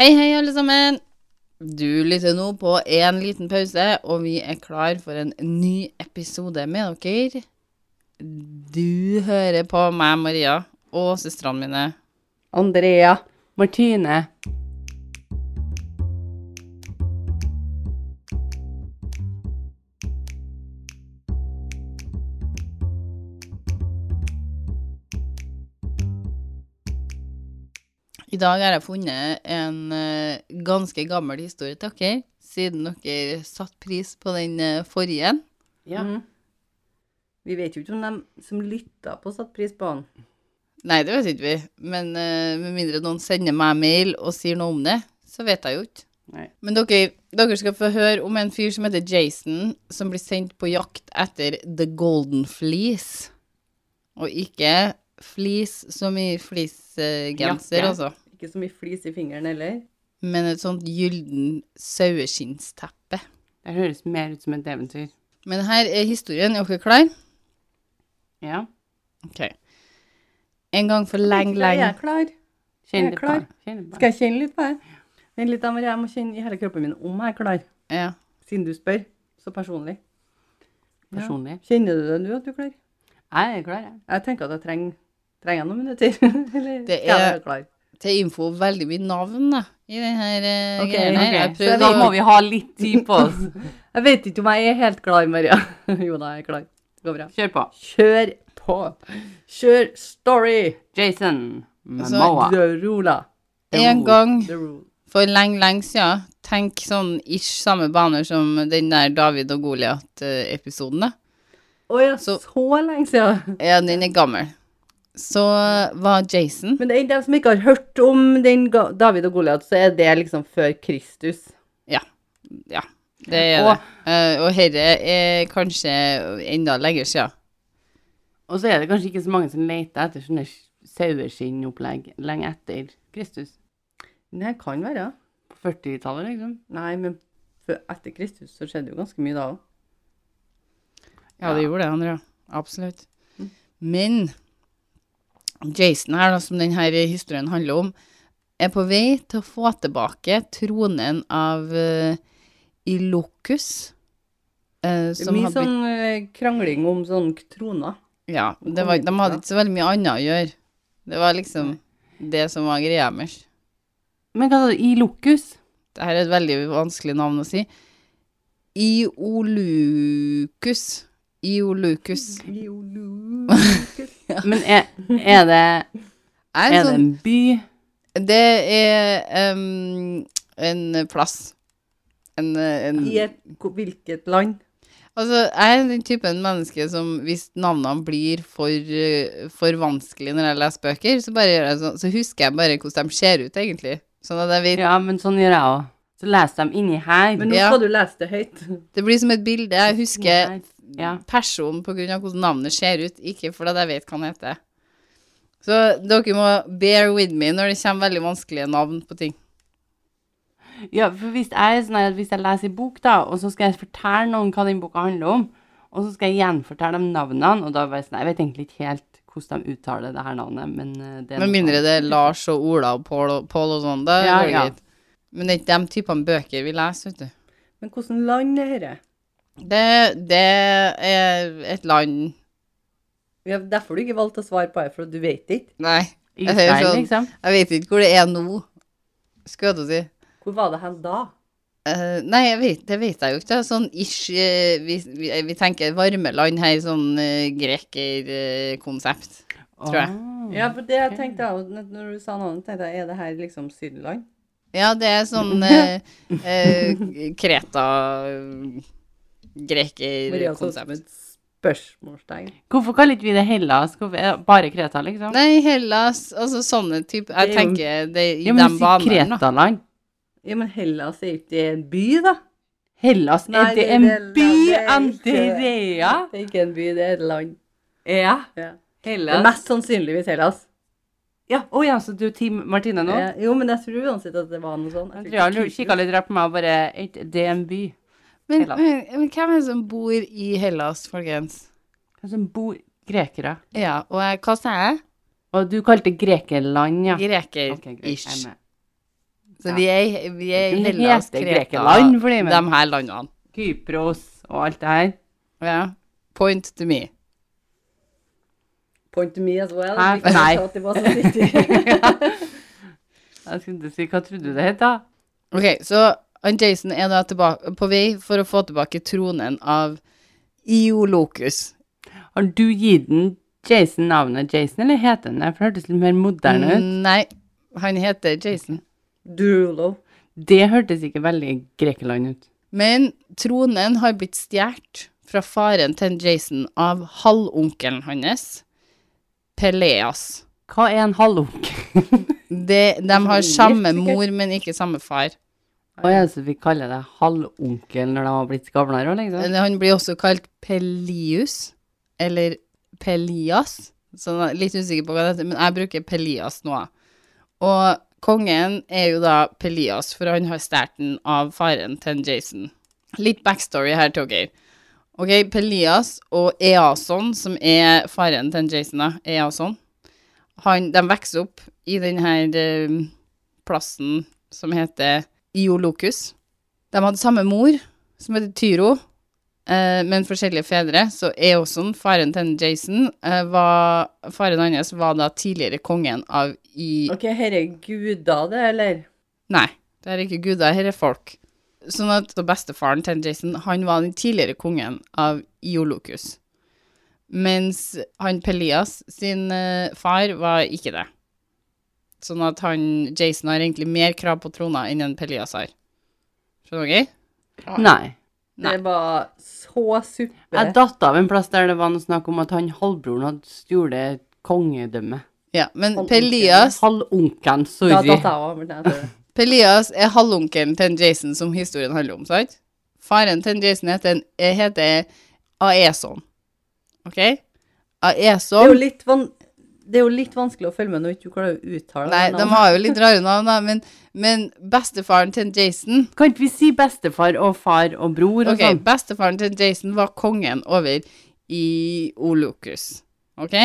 Hei, hei, alle sammen. Du lytter nå på en liten pause, og vi er klar for en ny episode med dere. Du hører på meg, Maria, og søstrene mine. Andrea. Martine. Dag har jeg funnet en eh, ganske gammel historie til dere, siden dere satte pris på den eh, forrige. Ja. Mm. Vi vet jo ikke om de som lytta på, satt pris på den. Nei, det vet ikke vi, men uh, med mindre noen sender meg mail og sier noe om det, så vet jeg jo ikke. Nei. Men dere, dere skal få høre om en fyr som heter Jason, som blir sendt på jakt etter The Golden Fleece. Og ikke fleece som i fleecegenser, Jakke. altså. Ikke så mye flis i fingeren heller. Men et sånt gylden saueskinnsteppe. Det høres mer ut som et eventyr. Men her er historien. Er dere klar? Ja. Ok. En gang for lenge, Jeg er klar. Kjenn er litt på det. Skal jeg kjenne litt på det? Vent litt, Maria. Jeg må kjenne i hele kroppen min om jeg er klar. Ja. Siden du spør. Så personlig. Personlig. Kjenner du det nå at du er klar? Jeg er klar, jeg. Jeg tenker at jeg trenger, trenger noen minutter. Eller Det skal jeg er- være klar? Til info veldig mye navn, da, i denne her uh, Ok, greia her. Okay. Så da må vi ha litt tid på oss. Jeg vet ikke om jeg er helt klar, Maria. jo da, jeg er klar. Det går bra. Kjør på. Kjør på. Kjør story. Jason Altså, Momoa. Rula. En gang The Rule. for lenge, lenge siden, tenk sånn ish samme baner som den der David og Goliat-episoden, da. Å ja, Så- så lenge siden. Ja, den er gammel. Så var Jason Men det er de som ikke har hørt om den David og Goliat, så er det liksom før Kristus. Ja, det er Og- det. Uh, og herre er kanskje enda lenger siden. Og så er det kanskje ikke så mange som leter etter sånne saueskinnopplegg lenge etter Kristus. Det kan være. På 40-tallet, liksom. Nei, men etter Kristus så skjedde jo ganske mye da òg. Ja, det gjorde det, Andrea. Absolutt. Men Jason her, da, som denne historien handler om, er på vei til å få tilbake tronen av uh, Ilokus. eh, Det er mye blitt sånn uh, krangling om sånn troner. Ja, det var, de hadde ikke så veldig mye annet å gjøre. Det var liksom det som var greia deres. Men hva sa du? Ilokus? Dette er et veldig vanskelig navn å si. Iolukus. Ja. Men er, er det Er Er det sånn, en by? det er um, en plass. En, en I et, hvilket land? Altså, jeg er den typen menneske som hvis navnene blir for, for vanskelig når jeg leser bøker, så, bare gjør jeg sånn, så husker jeg bare hvordan de ser ut, egentlig. Sånn at jeg vet Ja, men sånn gjør jeg òg. Så leser de inni her. Men nå Ja. skal du lese det høyt. Det blir som et bilde. Jeg husker Ja. person av hvordan navnet ser ut, ikke fordi jeg vet hva han heter. Så dere må bear with me når det kommer veldig vanskelige navn på ting. ja, for hvis jeg sånn at hvis jeg leser en bok, da, og så skal jeg fortelle noen hva den boka handler om, og så skal jeg gjenfortelle dem navnene, og da bare sånn Jeg vet egentlig ikke helt hvordan de uttaler det her navnet, men eh, det er Med mindre det er Lars og Ola og Pål og, Pål og sånn. Da Ja, går det ja. Men det er ikke de typene bøker vi leser, vet du. Men hvordan land er dette? Det, det er et land Ja, derfor du ikke valgte å svare på det, for du vet ikke. Nei, jeg Israel, sånn- liksom. jeg vet ikke hvor det er nå, skulle jeg til å si. Hvor var det hen da? Uh, nei, jeg vet, det vet jeg jo ikke. Sånn ish uh, vi, vi, vi tenker varmeland her, sånn uh, grekerkonsept. tror jeg. Oh, Ja, for det jeg tenkte jeg, når når du sa navnet, tenkte jeg, er det her liksom Sydland? Ja, det er sånn eh, eh, Kreta Grekerkonsept. spørsmålstegn. Hvorfor kaller ikke vi det Hellas? Hvorfor, er bare Kreta, liksom? Nei, Hellas, altså sånne typer Jeg Det er jo- tenker det i ja, men de si banene. Kretaland. Ja, men Hellas er ikke en by, da? Hellas, Nei, er det det- en det- by, det er Andrea? Det er ikke en by, det er et land. Ja. Ja. Det er mest sannsynligvis Hellas. Ja, å ja, så du er Team Martine nå? Ja, jo, men jeg tror uansett at det var noe sånt. Jeg tror Andrea ikke- kikka litt rart på meg og bare Er ikke det en by? Men, men, men hvem er det som bor i Hellas, folkens? Hvem som bor Grekere. Ja, og jeg, hva sa jeg? Og du kalte Grekerland, ja. Greker-ish. Er med. Så vi er, vi er i Hellas, Kreta, Grekeland, de her landene. Kypros og alt det her. Ja. Point to me. Point to me as well. Hæ? Nei. Jeg skulle si, hva trodde du det het da? Ok, så han Jason er da tilbake, på vei for å få tilbake tronen av Iolocus. Har du gitt den Jason navnet Jason, eller heter den det? For det hørtes litt mer moderne ut. Mm, Nei, han heter Jason. Dulo. Det hørtes ikke veldig Grekeland ut. Men tronen har blitt stjålet fra faren til Jason av halvonkelen hans, Peleas. Hva er en halvonkel? De, de har samme mor, men ikke samme far. Å jeg synes vi kaller det halvonkel når de har blitt gamlere òg, liksom? Han blir også kalt Pelius, eller Pelias. Så litt usikker på hva det heter, men jeg bruker Pelias nå. Og kongen er jo da Pelias, for han har stjålet den av faren til Jason. Litt backstory her dere. Ok, Pelias og Eason, som er faren til Jason, da, Eason, han, de vokser opp i denne eh, plassen som heter Iolocus. De hadde samme mor, som heter Tyro, eh, men forskjellige fedre. Så Eoson, faren til Jason, eh, var, faren hans var da tidligere kongen av i... Ok, her er guder det, eller? Nei, det er ikke guder, her er folk. Sånn at bestefaren til Jason, han var den tidligere kongen av Iolocus. Mens han Pelias sin eh, far var ikke det. Sånn at han, Jason har egentlig mer krav på trona enn en Pelias har. Skjønner dere? Nei. Nei. Det var så suppe. Jeg datt av en plass der det var noe snakk om at han halvbroren hadde stjålet kongedømmet. Ja, men Halvonkelen. Pelias, Halvonkelen, Da sorry. datt jeg det. Pelias er halvonkelen til Jason som historien handler om, sant? Faren til Jason heter, heter Aeson. OK? Det er jo litt, van det er jo litt vanskelig å følge med når du ikke klarer å uttale Nei, de har jo litt rare navn, da, men, men bestefaren til Jason Kan ikke vi si bestefar og far og bror og Ok, sånn? bestefaren til Jason var kongen over i Olokus. OK?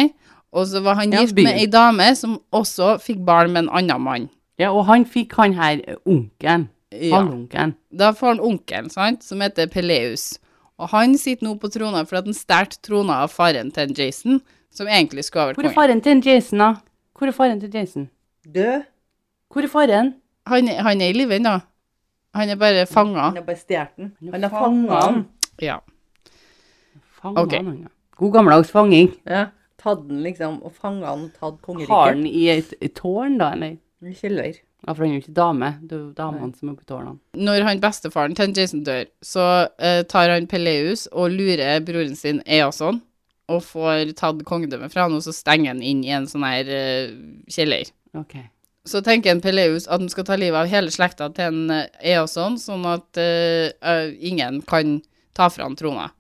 Og så var han Ja, gift med ei dame som også fikk barn med en annen mann. Ja, og han fikk han her onkelen. Ja. Halvonkelen. Da får han onkelen, sant, som heter Peleus. Og han sitter nå på trona for at han stjal trona av faren til Jason, som egentlig skulle ha vært Hvor er faren til Jason, da? Hvor er faren til Jason? Død. Hvor er faren? Han, han er i live ennå. Han er bare fanga. Han er bare stjålet. Han er har fanga den. Ja. Fanga Ok. han, ja. God gammeldags fanging. Ja. Tatt den liksom, og fanga han og tatt Har han i et, et tårn, da, eller? I kjeller. Ja, for han er jo ikke dame. Det er jo damene som er på tårnene. Når han bestefaren til Jason dør, så uh, tar han Peleus og lurer broren sin Eason og får tatt kongedømmet fra han, og så stenger han inn i en sånn her uh, kjeller. Okay. Så tenker en Peleus at han skal ta livet av hele slekta til en Eoson, Eason, sånn at uh, eh, ingen kan ta fra han trona.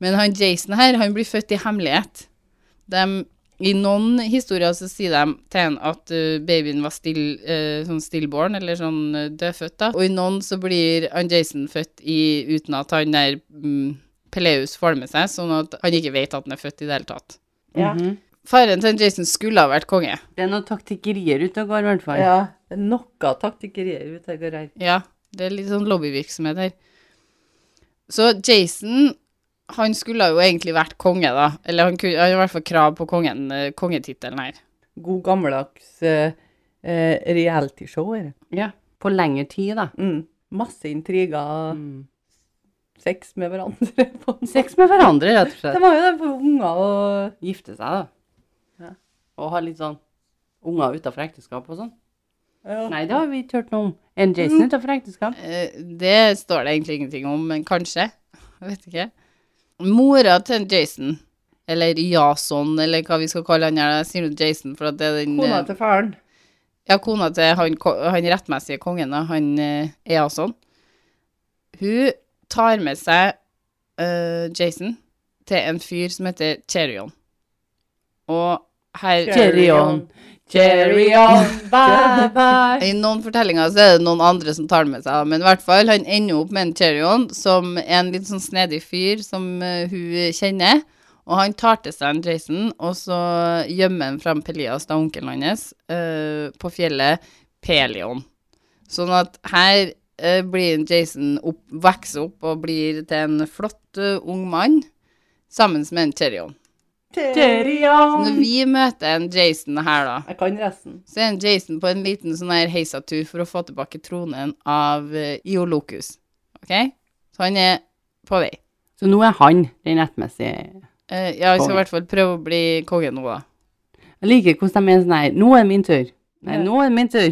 Men han Jason her, han blir født i hemmelighet. De, I noen historier så sier de til han at uh, babyen var still, uh, sånn stillborn, eller sånn dødfødt, da. Og i noen så blir han Jason født i, uten at han der mm, Peleus får det med seg, sånn at han ikke vet at han er født i det hele tatt. Ja. Mhm. Faren til Jason skulle ha vært konge. Det er noen taktikkerier ute og går, i hvert fall. Ja. Det er noe taktikkerier ute og går her. Ja, det er litt sånn lobbyvirksomhet her. Så Jason, han skulle jo egentlig vært konge, da. Eller han, kunne, han har i hvert fall krav på kongen, eh, kongetittelen her. God gammeldags uh, realityshow det? Ja. På lengre tid, da. Mm. Masse intriger. Mm. Sex med hverandre. på en Sex med hverandre, rett og slett. Det var jo det for unger å Gifte seg, da. Ja. Og ha litt sånn unger utenfor ekteskap og sånn. ja. Nei, det har vi ikke hørt noe om. En Jason utenfor ekteskap? Eh, Det står det egentlig ingenting om, men kanskje. Jeg vet ikke. Mora til Jason, eller Jason, eller hva vi skal kalle han her, sier du Jason, for at det er den Kona eh, til faren. Ja, kona til han, han rettmessige kongen, da, han eh, Eason. Hun tar med seg uh, Jason til en fyr som heter Cherion. Og her Cherion. Cherion, bye bye. I noen fortellinger så er det noen andre som tar med seg, men i hvert fall, han ender opp med en Cherion, som er en litt sånn snedig fyr som uh, hun kjenner. Og han tar til seg en Jason, og så gjemmer han fram Pelias, da onkelen hans, uh, på fjellet Pelion. Sånn at her blir Jason opp, vokser opp og blir til en flott uh, ung mann sammen med en Tyrion. Så Tyrion! når vi møter en Jason her, da, Jeg kan resten. så er en Jason på en liten sånn her heisatur for å få tilbake tronen av uh, Iolocus. OK? Så han er på vei. Så nå er han den rettmessige uh, ja, jeg skal i hvert fall prøve å bli konge nå, da. Jeg liker hvordan de er sånn her Nå er det min tur. Nei, nå er det min tur.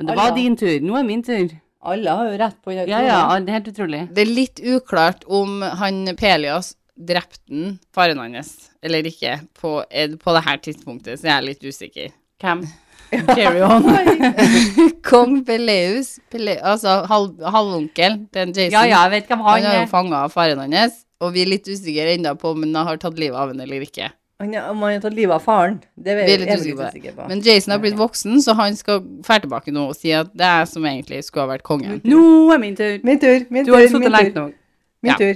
Det var din tur. Nå er det min tur. Alle har jo rett på det. Ja, ja, det er helt utrolig. Det er litt uklart om han Pelias drepte faren hans, eller ikke, på, eh, på det her tidspunktet, så jeg er litt usikker. Hvem? Carry on. Kong Peleus, Pele, altså halv, halvonkel til Jason. Ja, ja, jeg vet hvem Han han er jo er. fanga av faren hans, og vi er litt usikre ennå på om han har tatt livet av henne eller ikke. Han, om han har tatt livet av faren, det er Vi vi litt er usikre på. Men Jason har blitt voksen, så han skal fære tilbake nå og si at det er som egentlig skulle ha vært kongen. Nå er min tur. Min tur, min Du har tur, sittet lenge nok. Min Ja. tur.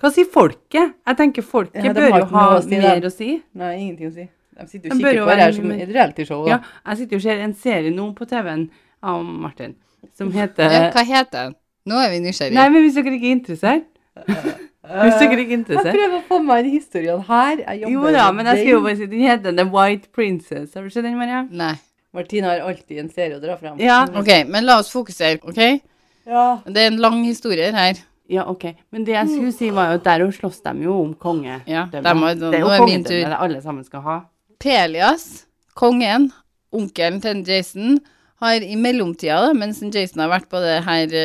Hva sier folket? Jeg tenker folket Ja, bør jo ha å si, mer da. å si. Nei, ingenting å si. De sitter jo og kikker på det her som et realityshow. Ja, jeg sitter jo og ser en serie nå på TV-en av Martin, som heter Ja, hva heter den? Nå er vi nysgjerrige. Nei, men hvis dere ikke er interessert Hvis dere ikke interessert. Jeg prøver å få meg inn i historien her. Jeg Jo da, men jeg skal jo bare si Den heter The White Princess. Har du sett den, Maria? Nei. Martine har alltid en serie å dra fram. Ja. OK, men la oss fokusere, OK? Ja. Det er en lang historie her. Ja, OK. Men det jeg skulle si, var jo at der slåss de jo om konge. Ja, Det de har- det er jo er kongedømmet tur. det alle sammen skal ha. Pelias, kongen, onkelen til Jason, har i mellomtida, da, mens Jason har vært på det her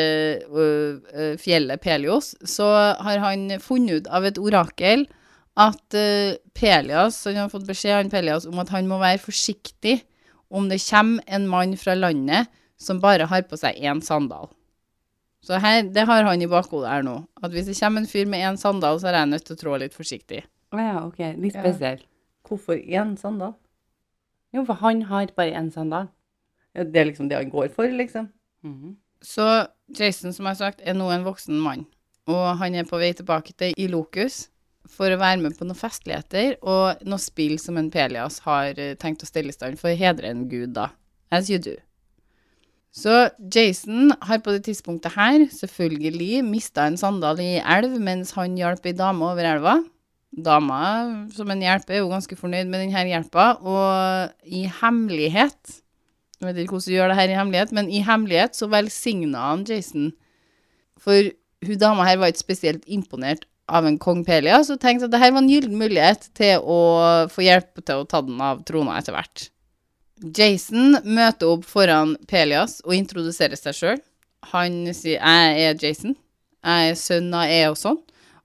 uh, fjellet Pelios, så har han funnet ut av et orakel at uh, Pelias, han har fått beskjed av Pelias om at han må være forsiktig om det kommer en mann fra landet som bare har på seg én sandal. Så her, det har han i bakhodet her nå. At hvis det kommer en fyr med én sandal, så er jeg nødt til å trå litt forsiktig. Å ja, OK. Litt Ja. Hvorfor én sandal? Jo, for han har bare én sandal. Det er liksom det han går for, liksom. Mhm. Så Jason, som jeg har sagt, er nå en voksen mann. Og han er på vei tilbake til Ilokus for å være med på noen festligheter og noe spill som en Pelias har eh, tenkt å stelle i stand for å hedre en gud, da. As you do. Så Jason har på det tidspunktet her selvfølgelig mista en sandal i elv mens han hjalp ei dame over elva. Dama som en hjelper er jo ganske fornøyd med denne hjelpa, og i hemmelighet jeg vet ikke hvordan du gjør det her i hemmelighet, men i hemmelighet så velsigna han Jason. For hun dama her var ikke spesielt imponert av en kong Pelia, så tenkte at det her var en gyllen mulighet til å få hjelp til å ta den av trona etter hvert. Jason møter opp foran Pelias og introduserer seg sjøl. Han sier 'jeg er Jason', 'jeg er sønn av Eoson',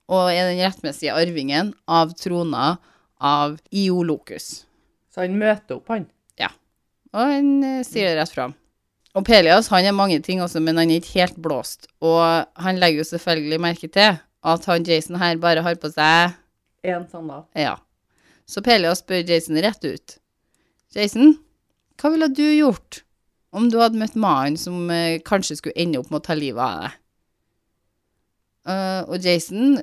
og er den rettmessige arvingen av trona av Iolokus. Så han møter opp, han. Og han eh, sier det rett fram. Og Pelias han er mange ting også, men han er ikke helt blåst. Og han legger jo selvfølgelig merke til at han Jason her bare har på seg Én sandal. Ja. Så Pelias spør Jason rett ut. Jason, hva ville du gjort om du hadde møtt mannen som eh, kanskje skulle ende opp med å ta livet av deg? Eh, og Jason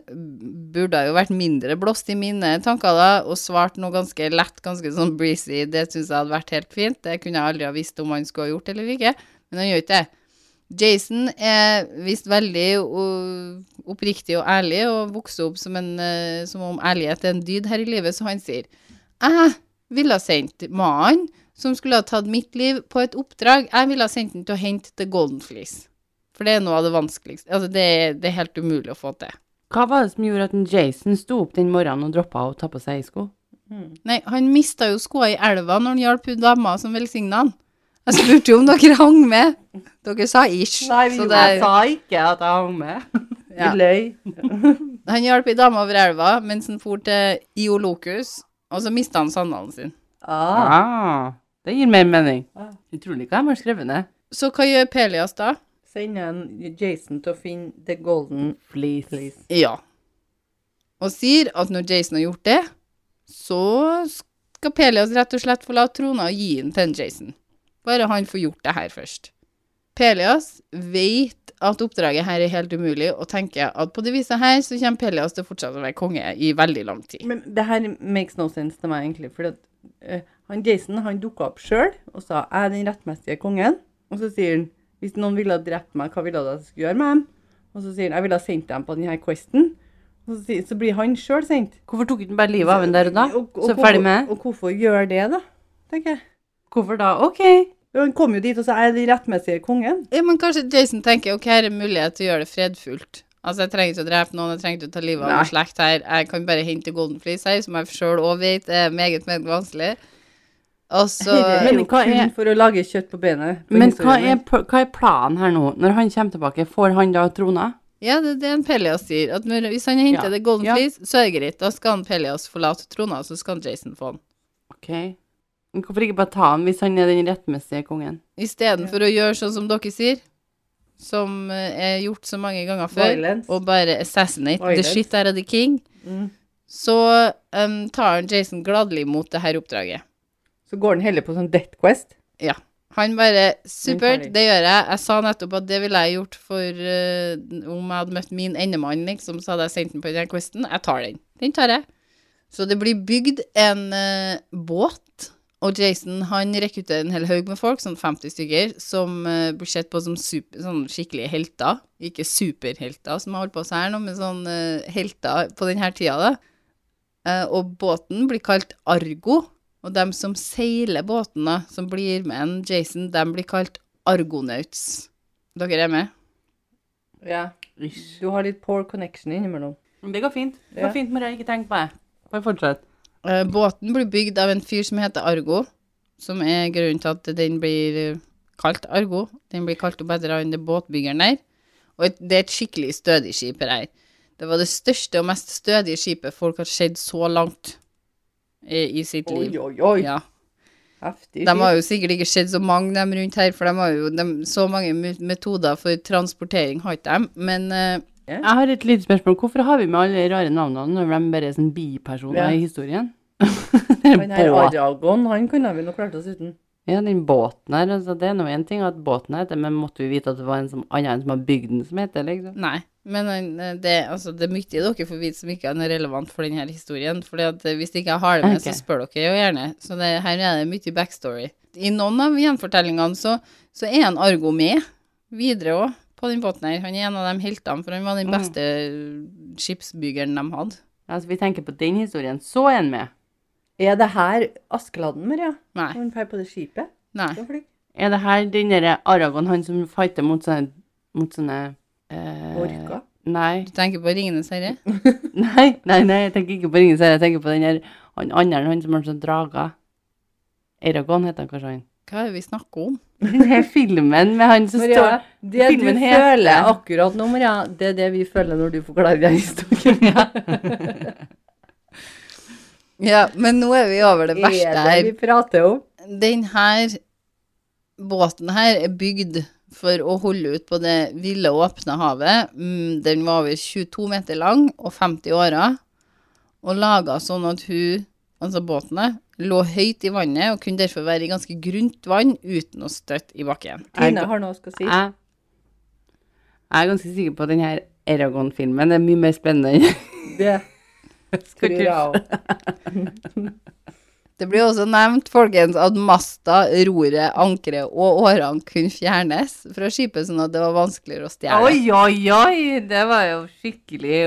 burde jo vært mindre blåst i mine tanker da, og svart noe ganske lett, ganske sånn breezy. Det syns jeg hadde vært helt fint. Det kunne jeg aldri ha visst om han skulle ha gjort eller ikke, men han gjør ikke det. Jason er visst veldig oppriktig og ærlig, og vokste opp som, en, eh, som om ærlighet er en dyd her i livet, så han sier Jeg ville ha sendt mannen som skulle ha tatt mitt liv, på et oppdrag. Jeg ville ha sendt den til å hente The Golden Fleece. For det er noe av det vanskeligste. Altså, det, det er helt umulig å få til. Hva var det som gjorde at Jason sto opp den morgenen og droppa å ta på seg sko? Nei, han mista jo skoa i elva når han hjalp hun dama som velsigna han. Jeg spurte jo om dere hang med. Dere sa ish. Nei, vi så det, Jeg sa ikke at jeg hang med. ja. Vi løy. Han hjalp ei dame over elva mens han for til Iolokus, og så mista han sandalen sin. Ah. Ah, det gir mer mening. Utrolig hva de har skrevet ned. Så hva gjør Pelias da? Sender en Jason til å finne The Golden Fleece. Fleece. Ja. Og sier at når Jason har gjort det, så skal Pelias rett og slett forlate trona og gi den til en Jason. Bare han får gjort det her først. Pelias vet at oppdraget her er helt umulig, og tenker at på det viset her så kommer Pelias til å fortsette å være konge i veldig lang tid. Men det her makes no sense til meg, egentlig. For at, uh, han Jason han dukka opp sjøl og sa 'jeg er den rettmessige kongen'. Og så sier han hvis noen ville ha drept meg, hva ville du at jeg skulle gjøre med dem? Og så sier han jeg ville ha sendt dem på denne questen. Og så, sier- så blir han sjøl sendt. Hvorfor tok han bare livet av en der og da? Og- og Så ferdig med det? Og hvorfor gjør det, da? tenker jeg. Hvorfor da? OK. Han kom jo dit og sa jeg er den rettmessige kongen. Ja, men kanskje Jason tenker ok, her er mulighet til å gjøre det fredfullt. Altså, jeg trenger ikke å drepe noen, jeg trenger ikke å ta livet av en noen slekt her. Jeg kan bare hente Golden Fleece her, som jeg sjøl òg vet er meget, meget vanskelig. Og så Men hva er- for å lage kjøtt på benet. på Men hva er, hva er planen her nå? Når han kommer tilbake, får han da trona? Ja, det er det en Pelias sier. At når, hvis han henter Ja. det Golden Ja. Fleece, så er det greit. Da skal han Pelias forlate trona, så skal han Jason få den. OK. Men hvorfor ikke bare ta han hvis han er den rettmessige kongen? Istedenfor å gjøre sånn som dere sier, som eh, er gjort så mange ganger før, Violence. og bare assassinate the shit out of the king, Mm. så um, tar han Jason gladelig imot det her oppdraget. Så går han heller på sånn Death Quest. Ja. Han bare Supert, det gjør jeg. Jeg sa nettopp at det ville jeg gjort for uh, Om jeg hadde møtt min endemann, liksom, så hadde jeg sendt den på den questen. Jeg tar den. Den tar jeg. Så det blir bygd en uh, båt, og Jason han rekrutterer en hel haug med folk, sånn 50 stykker, som uh, blir sett på som super, sånn skikkelige helter. Ikke superhelter, som har holdt på seg her nå, men sånn eh, helter på denne tida, da. Eh, og båten blir kalt Argo. Og dem som seiler båten, da, som blir med en Jason, de blir kalt Argonauts. Dere er med? Ja. Du har litt poor connection innimellom. Men Det går fint. Det går fint, Maria. Ikke tenker på det. Bare fortsett. Eh, båten blir bygd av en fyr som heter Argo, som er grunnen til at den blir eh, kalt Argo. Den blir kalt opp etter han det båtbyggeren der. Og det er et skikkelig stødig skip her. Det var det største og mest stødige skipet folk har sett så langt i, i sitt liv. oi, oi. Ja. Heftig. De har jo sikkert ikke sett så mange dem rundt her, for de har jo de, så mange metoder for transportering har ikke de. Men eh, Jeg har et lite spørsmål. Hvorfor har vi med alle de rare navnene når de bare er sånn bipersoner yeah. i historien? Han her. Aragon, han kunne vi nok klart oss uten. Ja, den båten her, altså, det er nå en ting at båten heter, men måtte vi vite at det var en som, annen enn som har bygd den som heter, liksom? nei. Men eh, det, altså, det er mye dere får vite som ikke er relevant for denne historien. For hvis ikke jeg har det med, okay. så spør dere jo gjerne. Så det, her er det mye backstory. I noen av gjenfortellingene så, så er en Argo med videre òg på den båten her. Han er en av de heltene, for han var den Mm. beste skipsbyggeren de hadde. Altså, vi tenker på den historien, så er han med. Er det her Askeladden, Maria? Nei. Han drar på det skipet? nei. Er det her den derre Aragon, han som fighter mot sånne, mot sånne eh, Orka? Nei. Du tenker på Ringenes herre? Nei, nei, nei, jeg tenker ikke på Ringenes herre, jeg tenker på den der, han andre, han som har sånn drager. Aragon heter han kanskje han. Hva er det vi snakker om? Den her filmen med han som Maria, står det du heter- føler akkurat nå, Maria, det er det vi føler når du forklarer den historien. Ja, men nå er vi over det verste er det her. vi prater om? Den her båten her er bygd for å holde ut på det ville, åpne havet. Mm, Den var over 22 meter lang og 50 åra, og laga sånn at hun, altså båtene, lå høyt i vannet og kunne derfor være i ganske grunt vann uten å støtte i bakken. Tine har noe å si. Jeg, jeg er ganske sikker på at denne her Eragon-filmen er mye mer spennende. Det Skal tror jeg òg. Det blir også nevnt, folkens, at masta, roret, ankeret og årene kunne fjernes fra skipet, sånn at det var vanskeligere å stjele. Oi, oi, oi! Det var jo skikkelig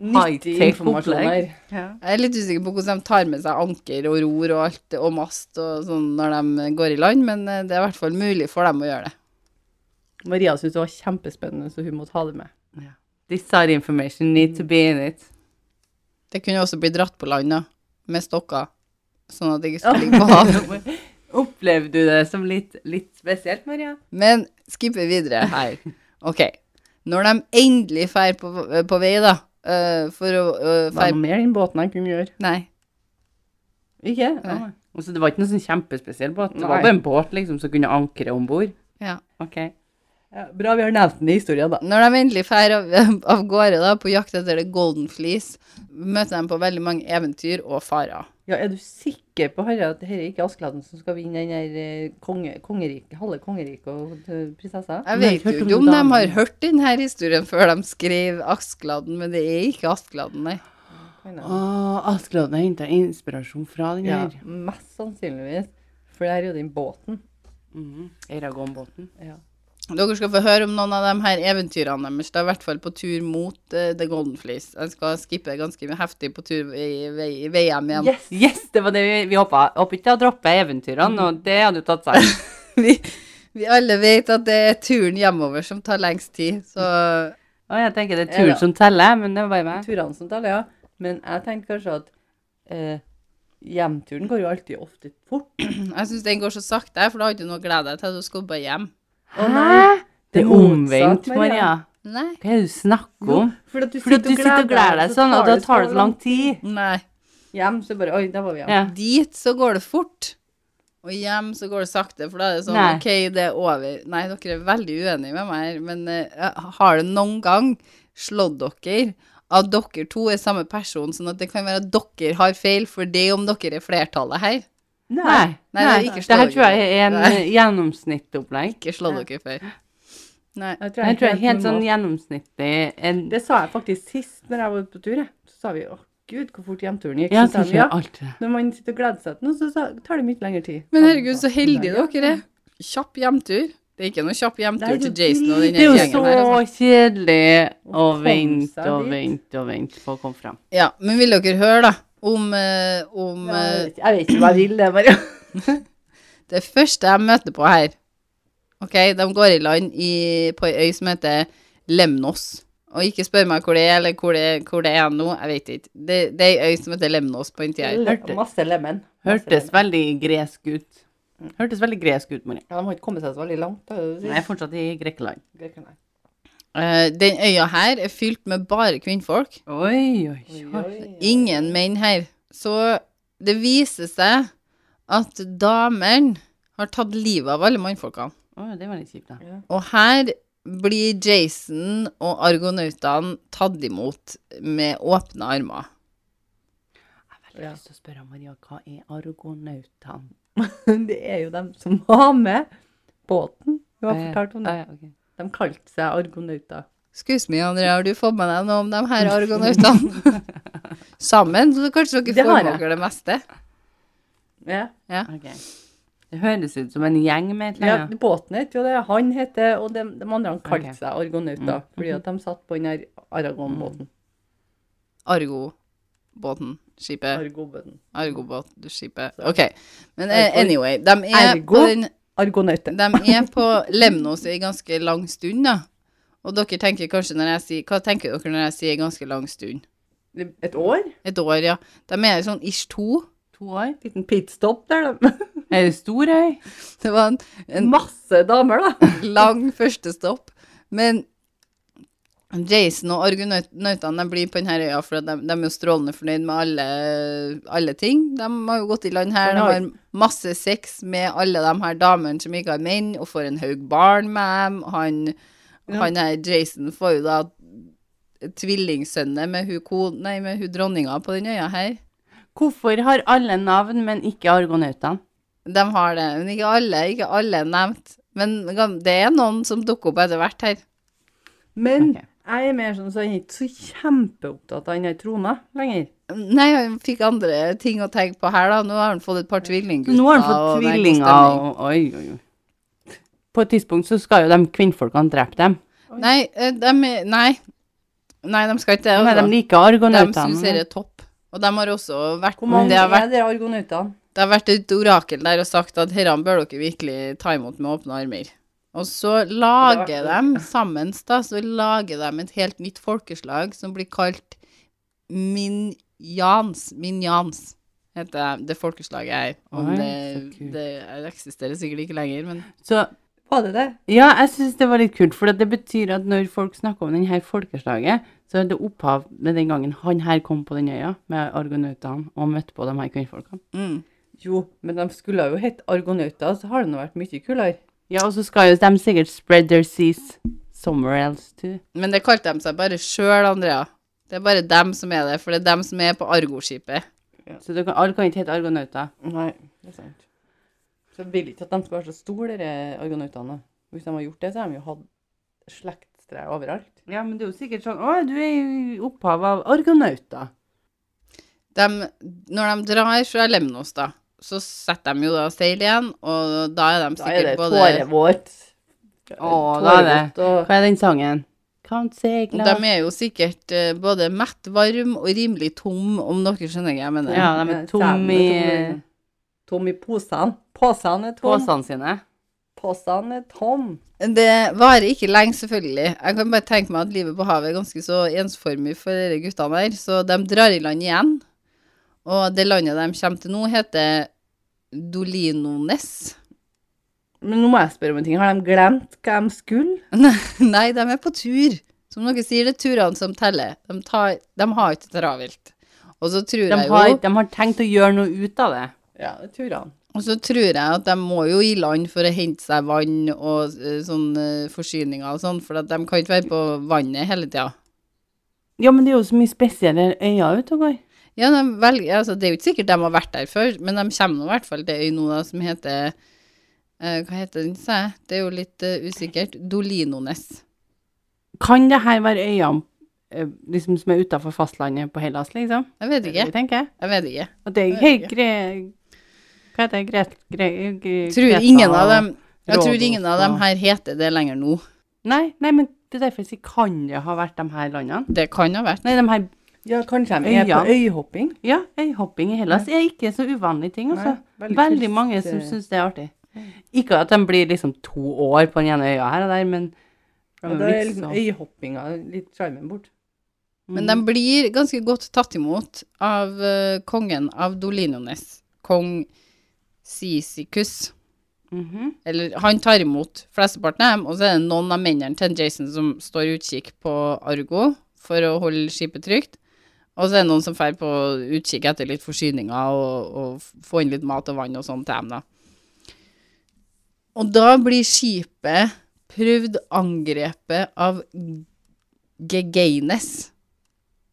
Nyttig high-tech informasjon opplegg. her. Ja. Jeg er litt usikker på hvordan de tar med seg anker og ror og alt, og mast og sånn når de går i land, men eh, det er i hvert fall mulig for dem å gjøre det. Maria syntes det var kjempespennende, så hun måtte ha det med. This side information need to be in it. Det kunne også bli dratt på land, da, med stokker, sånn at det ikke skulle ligge på havet. Opplevde du det som litt, litt spesielt, Maria? Men skipper videre her. Ok. Når de endelig drar på, på vei, da, eh, for å uh, Det var noe mer den båten jeg kunne gjøre. Nei. Ikke? Nei. Og det var ikke noe sånn kjempespesiell båt. Det var bare en båt liksom som kunne ankre om bord. Ja. Ok. Ja, bra vi har nevnt den i historien, da. Når de endelig drar av, av gårde da, på jakt etter det golden fleece, møter de på veldig mange eventyr og farer. Ja, er du sikker på Harald, at dette er ikke Askeladden som skal vinne den der eh, konge, kongeriket, halve kongeriket og eh, prinsessa? Jeg vet jo ikke om de har hørt denne historien før de skrev Askeladden, men det er ikke Askeladden, nei. Åh, Askeladden har henta inspirasjon fra den Ja, her. mest sannsynligvis. For det her er jo den båten. Mhm. Eragon-båten. Ja. Dere skal få høre om noen av de her eventyrene deres. Det er i hvert fall på tur mot uh, The Golden Fleece. Jeg skal skippe ganske heftig på tur i, VM i igjen. Yes, yes, det var det vi, vi håpa. Håper ikke å droppe eventyrene, og det hadde jo tatt seg. vi, vi alle vet at det er turen hjemover som tar lengst tid, så Å, jeg tenker det er turen ja. som teller, men det var bare meg. Turene som teller, ja. Men jeg tenkte kanskje at uh, hjemturen går jo alltid ofte fort. jeg syns den går så sakte, for da har du ikke noe å glede deg til. Du skal bare hjem. Å nei, Det er omvendt, Maria. Nei. Hva er det du snakker om? For at du Fordi at du sitter og gleder deg sånn, og da tar det så lang tid. Nei. Hjem, så bare Oi, der var vi hjemme. Ja. Dit så går det fort, og hjem så går det sakte, for da er det sånn Nei. OK, det er over. Nei, dere er veldig uenige med meg her, men uh, har det noen gang slått dere at dere to er samme person, sånn at det kan være at dere har feil for det om dere er flertallet her? Nei. Nei, det nei. ikke Det her tror jeg er en Nei. gjennomsnittsopplegg. Ikke slå dere før. Nei. Jeg Det jeg tror jeg er helt sånn gjennomsnittlig en, Det sa jeg faktisk sist når jeg var på tur. Så sa vi å gud, hvor fort hjemturen gikk. Ja, så ja. jeg. Når man sitter og gleder seg til noe, så tar det mye lengre tid. Men herregud, så heldige dere er. Kjapp hjemtur. Det er ikke noe kjapp hjemtur til Jason og den Det er jo gjengen her. så Altså. kjedelig å Å vente og vente og vente på å komme fram. Ja, men vil dere høre, da, om, eh, om Ja, eh, jeg vet ikke hva jeg vil, det, Maria. det første jeg møter på her. Ok, de går i land i, på ei øy som heter Lemnos. Og ikke spør meg hvor det er, eller hvor det, hvor det er nå, jeg vet ikke. Det, det er ei øy som heter Lemnos på en tid her. Hørte- Masse lemen. Masse Hørtes lemen. veldig gresk ut. Hørtes veldig gresk ut, Maria. Ja, de har ikke kommet seg så veldig langt. Da, Jeg er fortsatt i Grekeland. Grekeland. Eh, den øya her er fylt med bare kvinnfolk. Oi, oi, Oi, oi. oi, oi. Ingen menn her. Så det viser seg at damene har tatt livet av alle mannfolkene. Oh, det var litt kjipt, da. Ja. Og her blir Jason og argonautene tatt imot med åpne armer. Jeg har veldig Ja. lyst til å spørre Maria, hva er argonautene? Det er jo dem som var med båten. Du har Eh, fortalt om det. ah, ja, ok. De kalte seg argonauter. Excuse me, Andrea, har du fått med deg noe om de her argonautene? Sammen, så kanskje dere Det får med dere det meste. Ja. Ok. Det høres ut som en gjeng med et eller annet. båten heter jo det. Han heter, og de, de andre han kalte okay. seg argonauter. Mm. Fordi at de satt på den der Aragon-båten. Argo-båten, skipet. Argobåten. Argobåt-skipet. OK. Men eh, anyway, de er Ergo? på den Argonauter. De er på Lemnos i ganske lang stund, da. Og dere tenker kanskje når jeg sier Hva tenker dere når jeg sier ganske lang stund? Et år? Et år, ja. De er sånn ish to. To år? Liten pitstop der, da. Er det stor øy? Det var en, en Masse damer, da. lang første stopp. Men Jason og argonautene blir på denne øya, for de, de er jo strålende fornøyd med alle, alle ting. De har jo gått i land her, de har masse sex med alle de her damene som ikke har menn, og får en haug barn med dem. Han, Ja. han her Jason får jo da tvillingsønner med hun, nei, med hun dronninga på den øya her. Hvorfor har alle navn, men ikke argonautene? De har det, men ikke alle, ikke alle er nevnt. Men det er noen som dukker opp etter hvert her. Men Ok. Jeg er mer sånn så jeg er ikke så kjempeopptatt av den trona lenger. Nei, han fikk andre ting å tenke på her, da. Nå har han fått et par tvillinggutter. Nå har han fått det er tvillinger og Oi, oi, oi. På et tidspunkt så skal jo de kvinnfolkene drepe dem. Nei, eh, de er Nei. Nei, de skal ikke det. Nei, de liker argonautene. De syns det er topp. Og de har også vært Hvor mange det, har vært er dere argonautene? det har vært et orakel der og sagt at herrene bør dere virkelig ta imot med åpne armer. Og så lager Det de sammen da, så lager de et helt nytt folkeslag som blir kalt minjans. Minjans heter det folkeslaget her. Om Oi, det, så det eksisterer sikkert ikke lenger, men Så Var det det? ja, jeg syns det var litt kult, for det betyr at når folk snakker om denne folkeslaget, så er det opphav med den gangen han her kom på den øya med argonautene og møtte på de her kvinnfolkene. mm. Jo, men de skulle jo hett argonauter, så har det nå vært mye kulere. Ja, og så skal jo de sikkert spread their seas somewhere else too. Men det kalte de seg bare sjøl, Andrea. Det er bare dem som er det, for det er dem som er på Argo-skipet. Så det kan, alle kan ikke hete argonauter. Nei, det er sant. Så jeg vil ikke at de skal være så store, de argonautene. Hvis de har gjort det, så har de jo hatt slektstrær overalt. Ja, men det er jo sikkert sånn Å, du er jo opphavet av argonauter. De, når de drar fra Lemnos, da, så setter de jo da seil igjen, og da er de Da er sikkert det både tårevåt. Å, da er det. Hva er den sangen? De er jo sikkert eh, både mett varm og rimelig tom, om dere skjønner hva jeg mener. Ja, de er tom i tom, tom i posene. Posene er tom. posene sine. Posene er tom. Det varer ikke lenge, selvfølgelig. Jeg kan bare tenke meg at livet på havet er ganske så ensformig for disse guttene her, så de drar i land igjen. Og det landet de kommer til nå, heter Dolinones. Men nå må jeg spørre om en ting. Har de glemt hva de skulle? Nei, de er på tur. Som dere sier, det er turene som teller. De, tar, de har ikke travelt. Og så tror De jeg har, jo de har tenkt å gjøre noe ut av det. Ja, det er turene. Og så tror jeg at de må jo i land for å hente seg vann og eh, sånn eh, forsyninger og sånn, for at de kan ikke være på vannet hele tida. Ja, men det er jo så mye spesielle øyer ute og går. Ja, de velger, altså, det er jo ikke sikkert de har vært der før, men de kommer nå i hvert fall til øy nå da, som heter uh, Hva heter den, sa jeg? Det er jo litt uh, usikkert. Dolinones. Kan det her være øyene eh, liksom, som er utafor fastlandet på Hellas, liksom? Jeg vet ikke. det vi. Jeg vet ikke. Og det er helt gre... Hva heter det? Gret... Gre, gre, Tror ingen av dem Jeg tror ingen av dem her heter det lenger nå. Nei, nei, men det er derfor jeg sier kan det ha vært de her landene? Det kan ha vært. Nei, de her Ja, kanskje de er på øyhopping? Ja, øyhopping i Hellas er ikke så uvanlig ting, altså. Nei, veldig veldig mange som syns det er artig. Ikke at de blir liksom to år på den ene øya her og der, men Ja, da er liksom øyhoppinga litt sjarmen bort. Men de blir ganske godt tatt imot av uh, kongen av Dolinones, kong Sisikus. Mhm. Eller han tar imot flesteparten av dem, og så er det noen av mennene til Jason som står utkikk på Argo for å holde skipet trygt. Og så er det noen som drar på utkikk etter litt forsyninger og, og få inn litt mat og vann og sånn til dem, da. Og da blir skipet prøvd angrepet av Gegeines,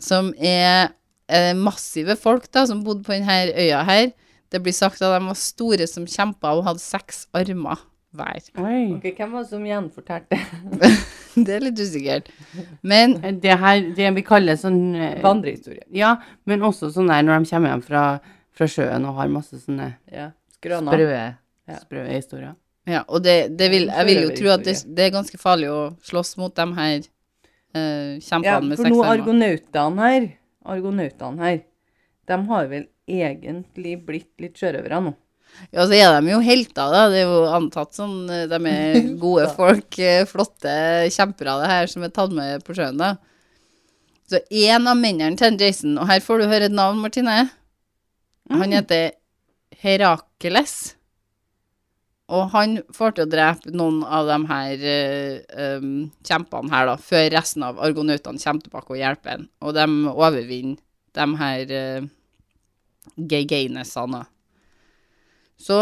som er eh, massive folk da, som bodde på denne øya her. Det blir sagt at de var store som kjempa og hadde seks armer hver. Oi. Ok, Hvem var det som gjenfortalte? Det er litt usikkert. Men Det her, det vi kaller sånn eh, Vandrehistorie. Ja, men også sånn der når de kommer hjem fra, fra sjøen og har masse sånne Ja. Skrøna. sprø, Ja. sprø historier. ja, og det, det vil, jeg vil jo tro at det, det er ganske farlig å slåss mot de her eh, kjempene Ja, med for nå armer. argonautene her, argonautene her, de har vel egentlig blitt litt sjørøvere nå. Ja, så er de jo helter, da. Det er jo antatt sånn De er gode folk, eh, flotte kjempere, det her, som er tatt med på sjøen, da. Så en av mennene til Jason, og her får du høre et navn, Martine. Han heter Herakles. Og han får til å drepe noen av de her uh, um, kjempene her, da, før resten av argonautene kommer tilbake og hjelper ham. Og de overvinner de her uh, geinesene. Så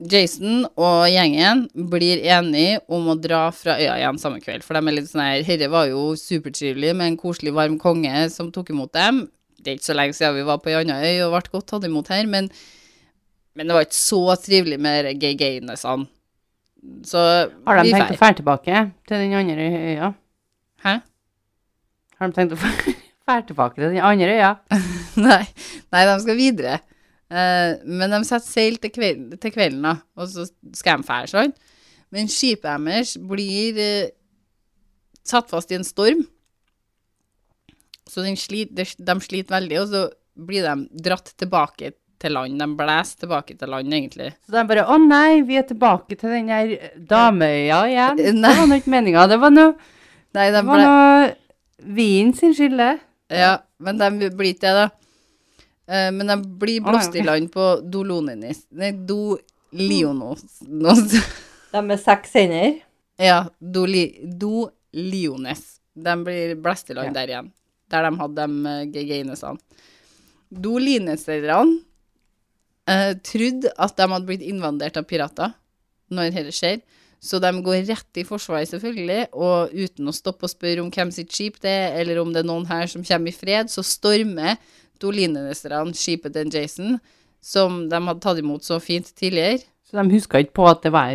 Jason og gjengen blir enige om å dra fra øya igjen samme kveld. For de er litt sånn her Herre var jo supertrivelig med en koselig, varm konge som tok imot dem. Det er ikke så lenge siden vi var på ei anna øy og ble godt tatt imot her, men, men det var ikke så trivelig med gay-gaynesene. Så Har de tenkt å dra tilbake til den andre øya? Hæ? Har de tenkt å dra tilbake til den andre øya? nei, nei, de skal videre. Eh, men de setter seil til, kveld, til kvelden, da, og så skal de fære, sånn. Men skipet deres blir eh, satt fast i en storm. Så den slit, de, sliter veldig, og så blir de dratt tilbake til land. De blåser tilbake til land, egentlig. Så de bare 'Å nei, vi er tilbake til den der dameøya igjen'. Nei. Det var nå ikke meninga. Det var noe, Nei, de det var ble, noe vin sin skylde. ja, men de blir ikke det, da. Eh, men de blir blåst i land på Doloninis Nei, Dolionos. Nos- De med seks hender. Ja, Doli, Doliones. De blir blåst i land Ja. der igjen. Der de hadde de uh, gegeinesene. Dolineserne uh, trodde at de hadde blitt invadert av pirater når dette skjer. Så de går rett i forsvaret, selvfølgelig, og uten å stoppe og spørre om hvem sitt skip det er, eller om det er noen her som kommer i fred, så stormer Dolineserne skipet til Jason, som de hadde tatt imot så fint tidligere. Så de huska ikke på at det var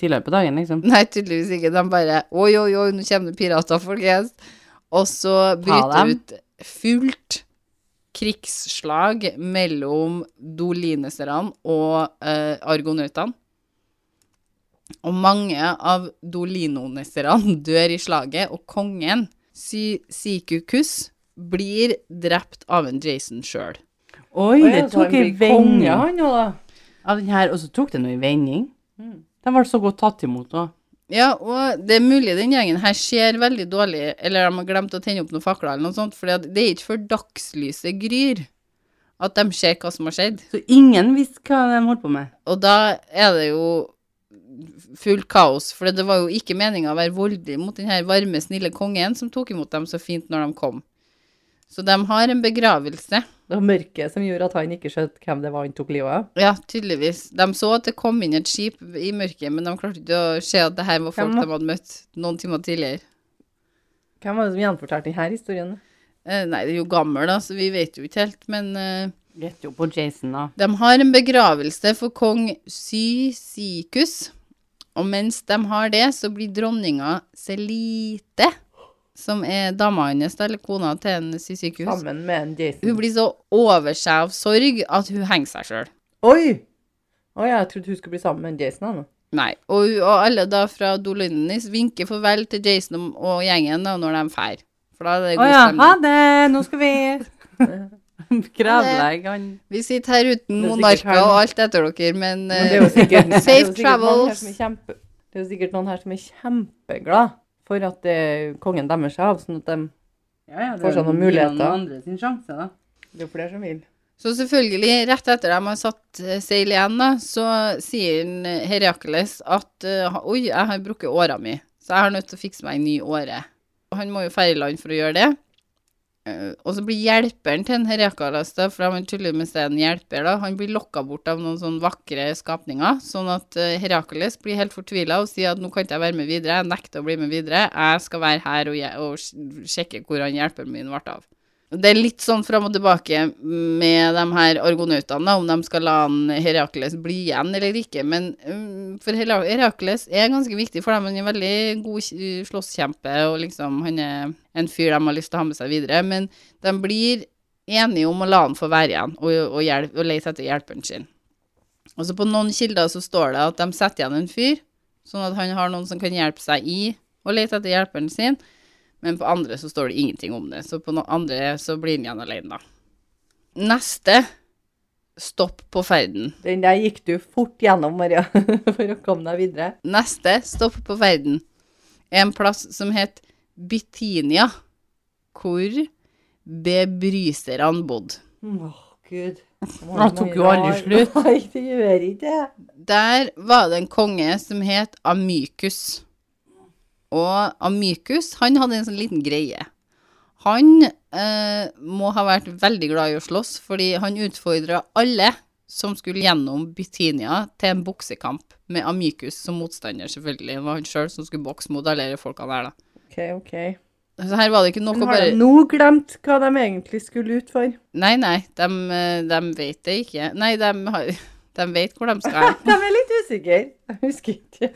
tidligere på dagen, liksom. Nei, tydeligvis ikke. De bare Oi, oi, oi, nå kommer det pirater, folkens. Og så bryter ut fullt krigsslag mellom dolineserne og eh, argonautene. Og mange av dolinoneserne dør i slaget, og kongen, Sy Sikukus, blir drept av en Jason sjøl. Oi, det tok ei vending. da. av den her, og så tok det noe i vending. Den ble så godt tatt imot òg. Ja, og det er mulig den gjengen her ser veldig dårlig, eller de har glemt å tenne opp noen fakler eller noe sånt, for det er ikke før dagslyset gryr at de ser hva som har skjedd. Så ingen visste hva de holdt på med. Og da er det jo fullt kaos, for det var jo ikke meninga å være voldelig mot den her varme, snille kongen som tok imot dem så fint når de kom. Så de har en begravelse. Det var mørket som gjorde at han ikke skjønte hvem det var han tok livet av. Ja, tydeligvis. De så at det kom inn et skip i mørket, men de klarte ikke å se at det her var folk Hvem de hadde møtt noen timer tidligere. Hvem var det som gjenfortalte denne historien? Eh, nei, det er jo gammel, da, så vi vet jo ikke helt, men eh, Rett jo på Jason, da. De har en begravelse for kong Sysikus, og mens de har det, så blir dronninga Selite, som er dama hans, eller kona til en Sysikus, Sammen med en Jason. hun blir så over seg av sorg at hun henger seg sjøl. Oi! Oi, jeg trodde hun skulle bli sammen med en Jason. Anna. Nei. Og, hun- og alle da fra Dolinis vinker farvel til Jason og- og gjengen da, når de drar. For da er det Å ja, ha det, nå skal vi Gravlegge han. Vi sitter her uten er monarker og alt etter dere, men, Men det er jo eh, sikkert, det er jo Safe sikkert noen her travels. som er kjempe, det er jo sikkert noen her som er kjempeglad for at det, kongen demmer seg av, sånn at de, Ja, ja, Får seg noen muligheter. andre sin sjanse, da. det er jo flere som vil. Så selvfølgelig, rett etter at de har satt eh, seil igjen, da, så sier eh, Herakles at eh, oi, jeg har brukket åra mi, så jeg har nødt til å fikse meg en ny åre. Og han må jo feire land for å gjøre det. Eh, og så blir hjelperen til en Herakles, for han tuller med seg en hjelper, da, han blir lokka bort av noen sånne vakre skapninger, sånn at eh, Herakles blir helt fortvila og sier at nå kan ikke jeg være med videre, jeg nekter å bli med videre, jeg skal være her og, og sjekke hvor han hjelperen min ble av. Det er litt sånn fram og tilbake med de her argonautene, om de skal la Herakles bli igjen eller ikke. Men um, for Herakles er ganske viktig for dem. Han er en veldig god slåsskjempe, og liksom han er en fyr de har lyst til å ha med seg videre. Men de blir enige om å la han få være igjen og, og, hjelp, og lete etter hjelperen sin. Og så på noen kilder så står det at de setter igjen en fyr, sånn at han har noen som kan hjelpe seg i å lete etter hjelperen sin. Men på andre så står det ingenting om det. Så på noen andre så blir han igjen alene, da. Neste stopp på ferden. Den der gikk du fort gjennom, Maria, for å komme deg videre. Neste stopp på ferden er en plass som het Bitinia, hvor bebryserne bodde. Åh, Gud. Det tok jo aldri slutt. Nei, det gjør ikke det. Der var det en konge som het Amykus. Og Amykus, han hadde en sånn liten greie. Han eh, må ha vært veldig glad i å slåss, fordi han utfordra alle som skulle gjennom Bytinia til en boksekamp med Amykus som motstander, selvfølgelig. Det var han sjøl som skulle bokse mot alle de folkene der, da. Ok, ok. Så her var det ikke Men har bare de nå glemt hva de egentlig skulle ut for? Nei, nei, de, eh, de vet det ikke. Nei, de, har, de vet hvor de skal. De er litt usikre. Jeg husker ikke.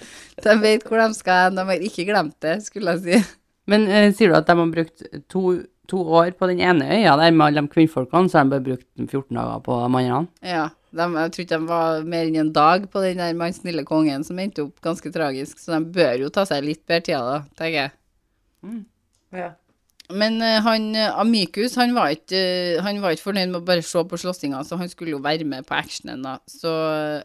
De vet hvor de skal. De har ikke glemt det, skulle jeg si. Men eh, sier du at de har brukt to, to år på den ene øya der med alle de kvinnfolkene, så har de bare brukt 14 dager på de andre? Ja. De, jeg tror ikke de var mer enn en dag på den der mann snille kongen, som endte opp ganske tragisk, så de bør jo ta seg litt bedre tida, da, tenker jeg. Ja. Men eh, han Amikus Amicus, han var, ikke, eh, han var ikke fornøyd med å bare se på slåssinga, så han skulle jo være med på actionen, da. Så eh,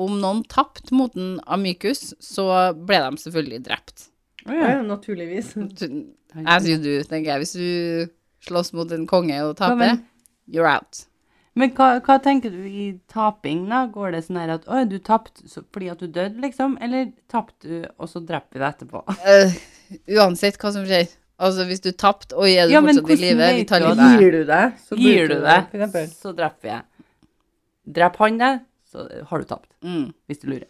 om noen tapte mot en Amicus, så ble de selvfølgelig drept. Å ja, naturligvis. As you do, tenker jeg. Hvis du slåss mot en konge og taper, men- you're out. Men hva, hva tenker du i taping, da? Går det sånn her at å, du tapte fordi at du døde, liksom? Eller tapte du, og så dreper vi deg etterpå? Uh, uansett hva som skjer. Altså, hvis du tapte, oi, er du Ja, fortsatt i live? Vi tar du livet. Gir du deg, så Gir du deg, så dreper jeg. Dreper han deg, så har du tapt. Mm. Hvis du lurer.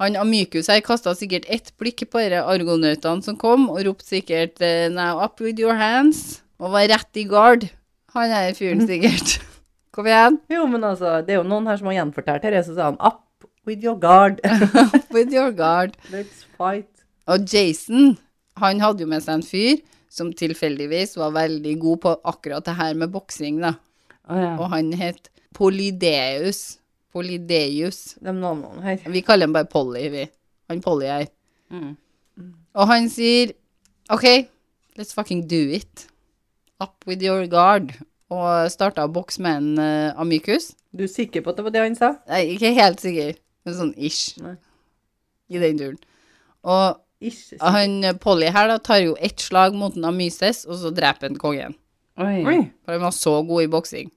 Han Amykus her kasta sikkert ett blikk på de argonautene som kom, og ropte sikkert eh, 'now up with your hands', og var rett i guard. Han er fyren sikkert. Kom igjen. Jo, men altså, det er jo noen her som har gjenfortalt her, så sa han up with your guard. With your guard. Let's fight. Og Jason, han hadde jo med seg en fyr som tilfeldigvis var veldig god på akkurat det her med boksing, da. Oh, ja. og han het Polydeus. Polydeus. De navnene her. Vi kaller ham bare Polly, vi. Han Polly her. Mm. Og han sier OK, let's fucking do it. Up with your guard. Og starta å bokse med en uh, Amicus. Du er sikker på at det var det han sa? Nei, ikke helt sikker, men sånn ish. Nei. I den turen. Og. Han eh, Polly her da tar jo ett slag mot en Amyses, og så dreper han kongen. Oi. Oi. For han var så god i boksing.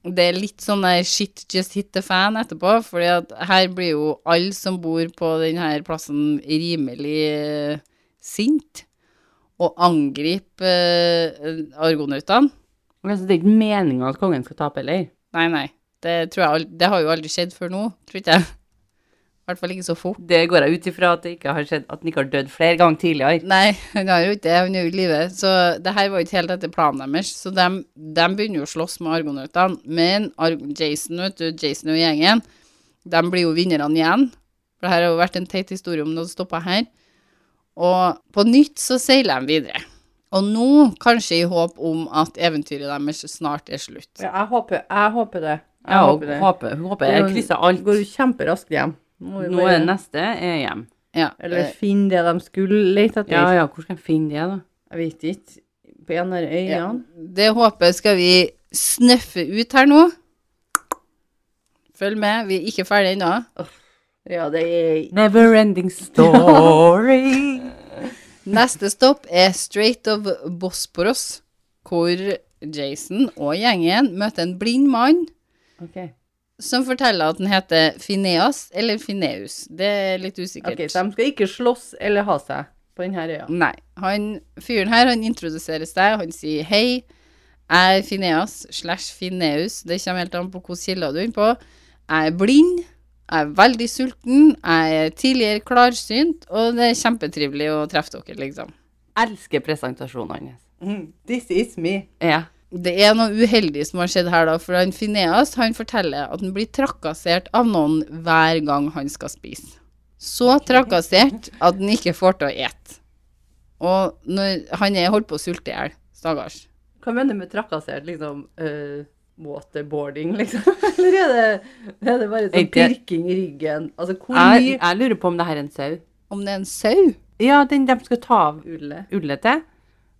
Det er litt sånn der shit just hit the fan etterpå, fordi at her blir jo alle som bor på denne plassen rimelig eh, sint, og angriper uh, argonautene. Altså, det er ikke meninga at kongen skal tape, heller? Nei, nei, det tror jeg Det har jo aldri skjedd før nå, tror ikke jeg. I hvert fall ikke så fort. Det går jeg ut ifra at det ikke har skjedd, at han ikke har dødd flere ganger tidligere. Nei, han har jo ikke det, han er jo i live. Så det her var jo ikke helt etter planen deres. Så de, de begynner jo å slåss med argonautene. Men Ar Jason, vet du, Jason og gjengen, de blir jo vinnerne igjen. For det her har jo vært en teit historie om det hadde stoppa her. Og på nytt så seiler de videre. Og nå kanskje i håp om at eventyret deres snart er slutt. Ja, jeg håper, jeg håper det. Jeg Ja, og håper det. håper, håper jeg krysser alt. Går jo kjemperaskt hjem. Må Nå er det neste er hjem. Ja, Eller eh, finne det de skulle lete etter. Ja, ja, hvor skal jeg finne det, da? Jeg vet ikke. På en av øynene. ja. Det håpet skal vi snøffe ut her nå. Følg med, vi er ikke ferdige ennå. Ja, det er Never ending story. Neste stopp er Straight of Bosporos, hvor Jason og gjengen møter en blind mann OK. Som forteller at den heter Phineas eller Phineus. Det er litt usikkert. Ok, Så de skal ikke slåss eller ha seg på denne øya? Nei. Han, fyren her han introduserer seg. Han sier hei, jeg er Phineas slash Phineus. Det kommer helt an på hvilke kilder du er inne på. Jeg er blind. Jeg er veldig sulten. Jeg er tidligere klarsynt, og det er kjempetrivelig å treffe dere, liksom. Elsker presentasjonene hans. Mm, This is me. Ja. Det er noe uheldig som har skjedd her, da. For han Fineas han forteller at han blir trakassert av noen hver gang han skal spise. Så trakassert at han ikke får til å ete. Og når han er holdt på å sulte i hjel, stakkars. Hva mener du med trakassert? Liksom uh, waterboarding, liksom? Eller er det, er det bare sånn pirking i ryggen? Altså, hvor Jeg, mye jeg lurer på om det her er en sau. Om det er en sau? Ja, den de skal ta av ulle? ullet til.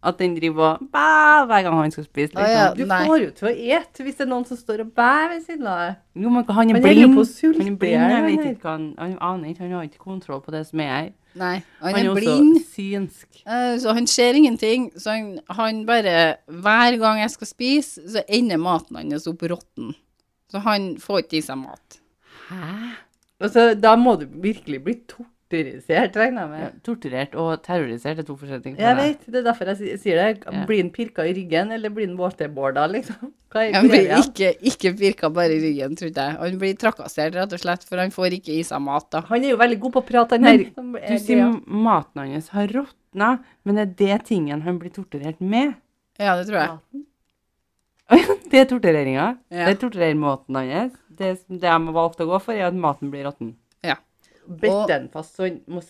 At den driver og bæ hver gang han skal spise. Å, ja. Liksom. Du Nei. får jo til å ete hvis det er noen som står og bæ ved siden av deg. Jo, men han er Men han er jo blind. Han er blind, jeg vet ikke han Han aner ikke, han har ikke kontroll på det som er her. Nei, han, Han er er også synsk. Uh, så han ser ingenting. Så han, han bare Hver gang jeg skal spise, så ender maten hans opp råtten. Så han får ikke i seg mat. Hæ? Altså, da må du virkelig bli torturisert, regner jeg Ja, torturert og terrorisert er to forskjellige ting. for Jeg vet, det er derfor jeg sier det. Ja. Blir han pirka i ryggen, eller blir han waterboarda, liksom? Hva er Han blir ikke, ikke pirka bare i ryggen, trodde jeg. Han blir trakassert, rett og slett, for han får ikke i seg mat, da. Han er jo veldig god på å prate, han her. er Du sier ja. maten hans har råtna, men er det tingen han blir torturert med? Ja, det tror jeg. Maten. Det er tortureringa. Ja. Det er torturermåten hans. Det, det jeg har valgt å gå for, er at maten blir råtten. Bette den fast, så han må,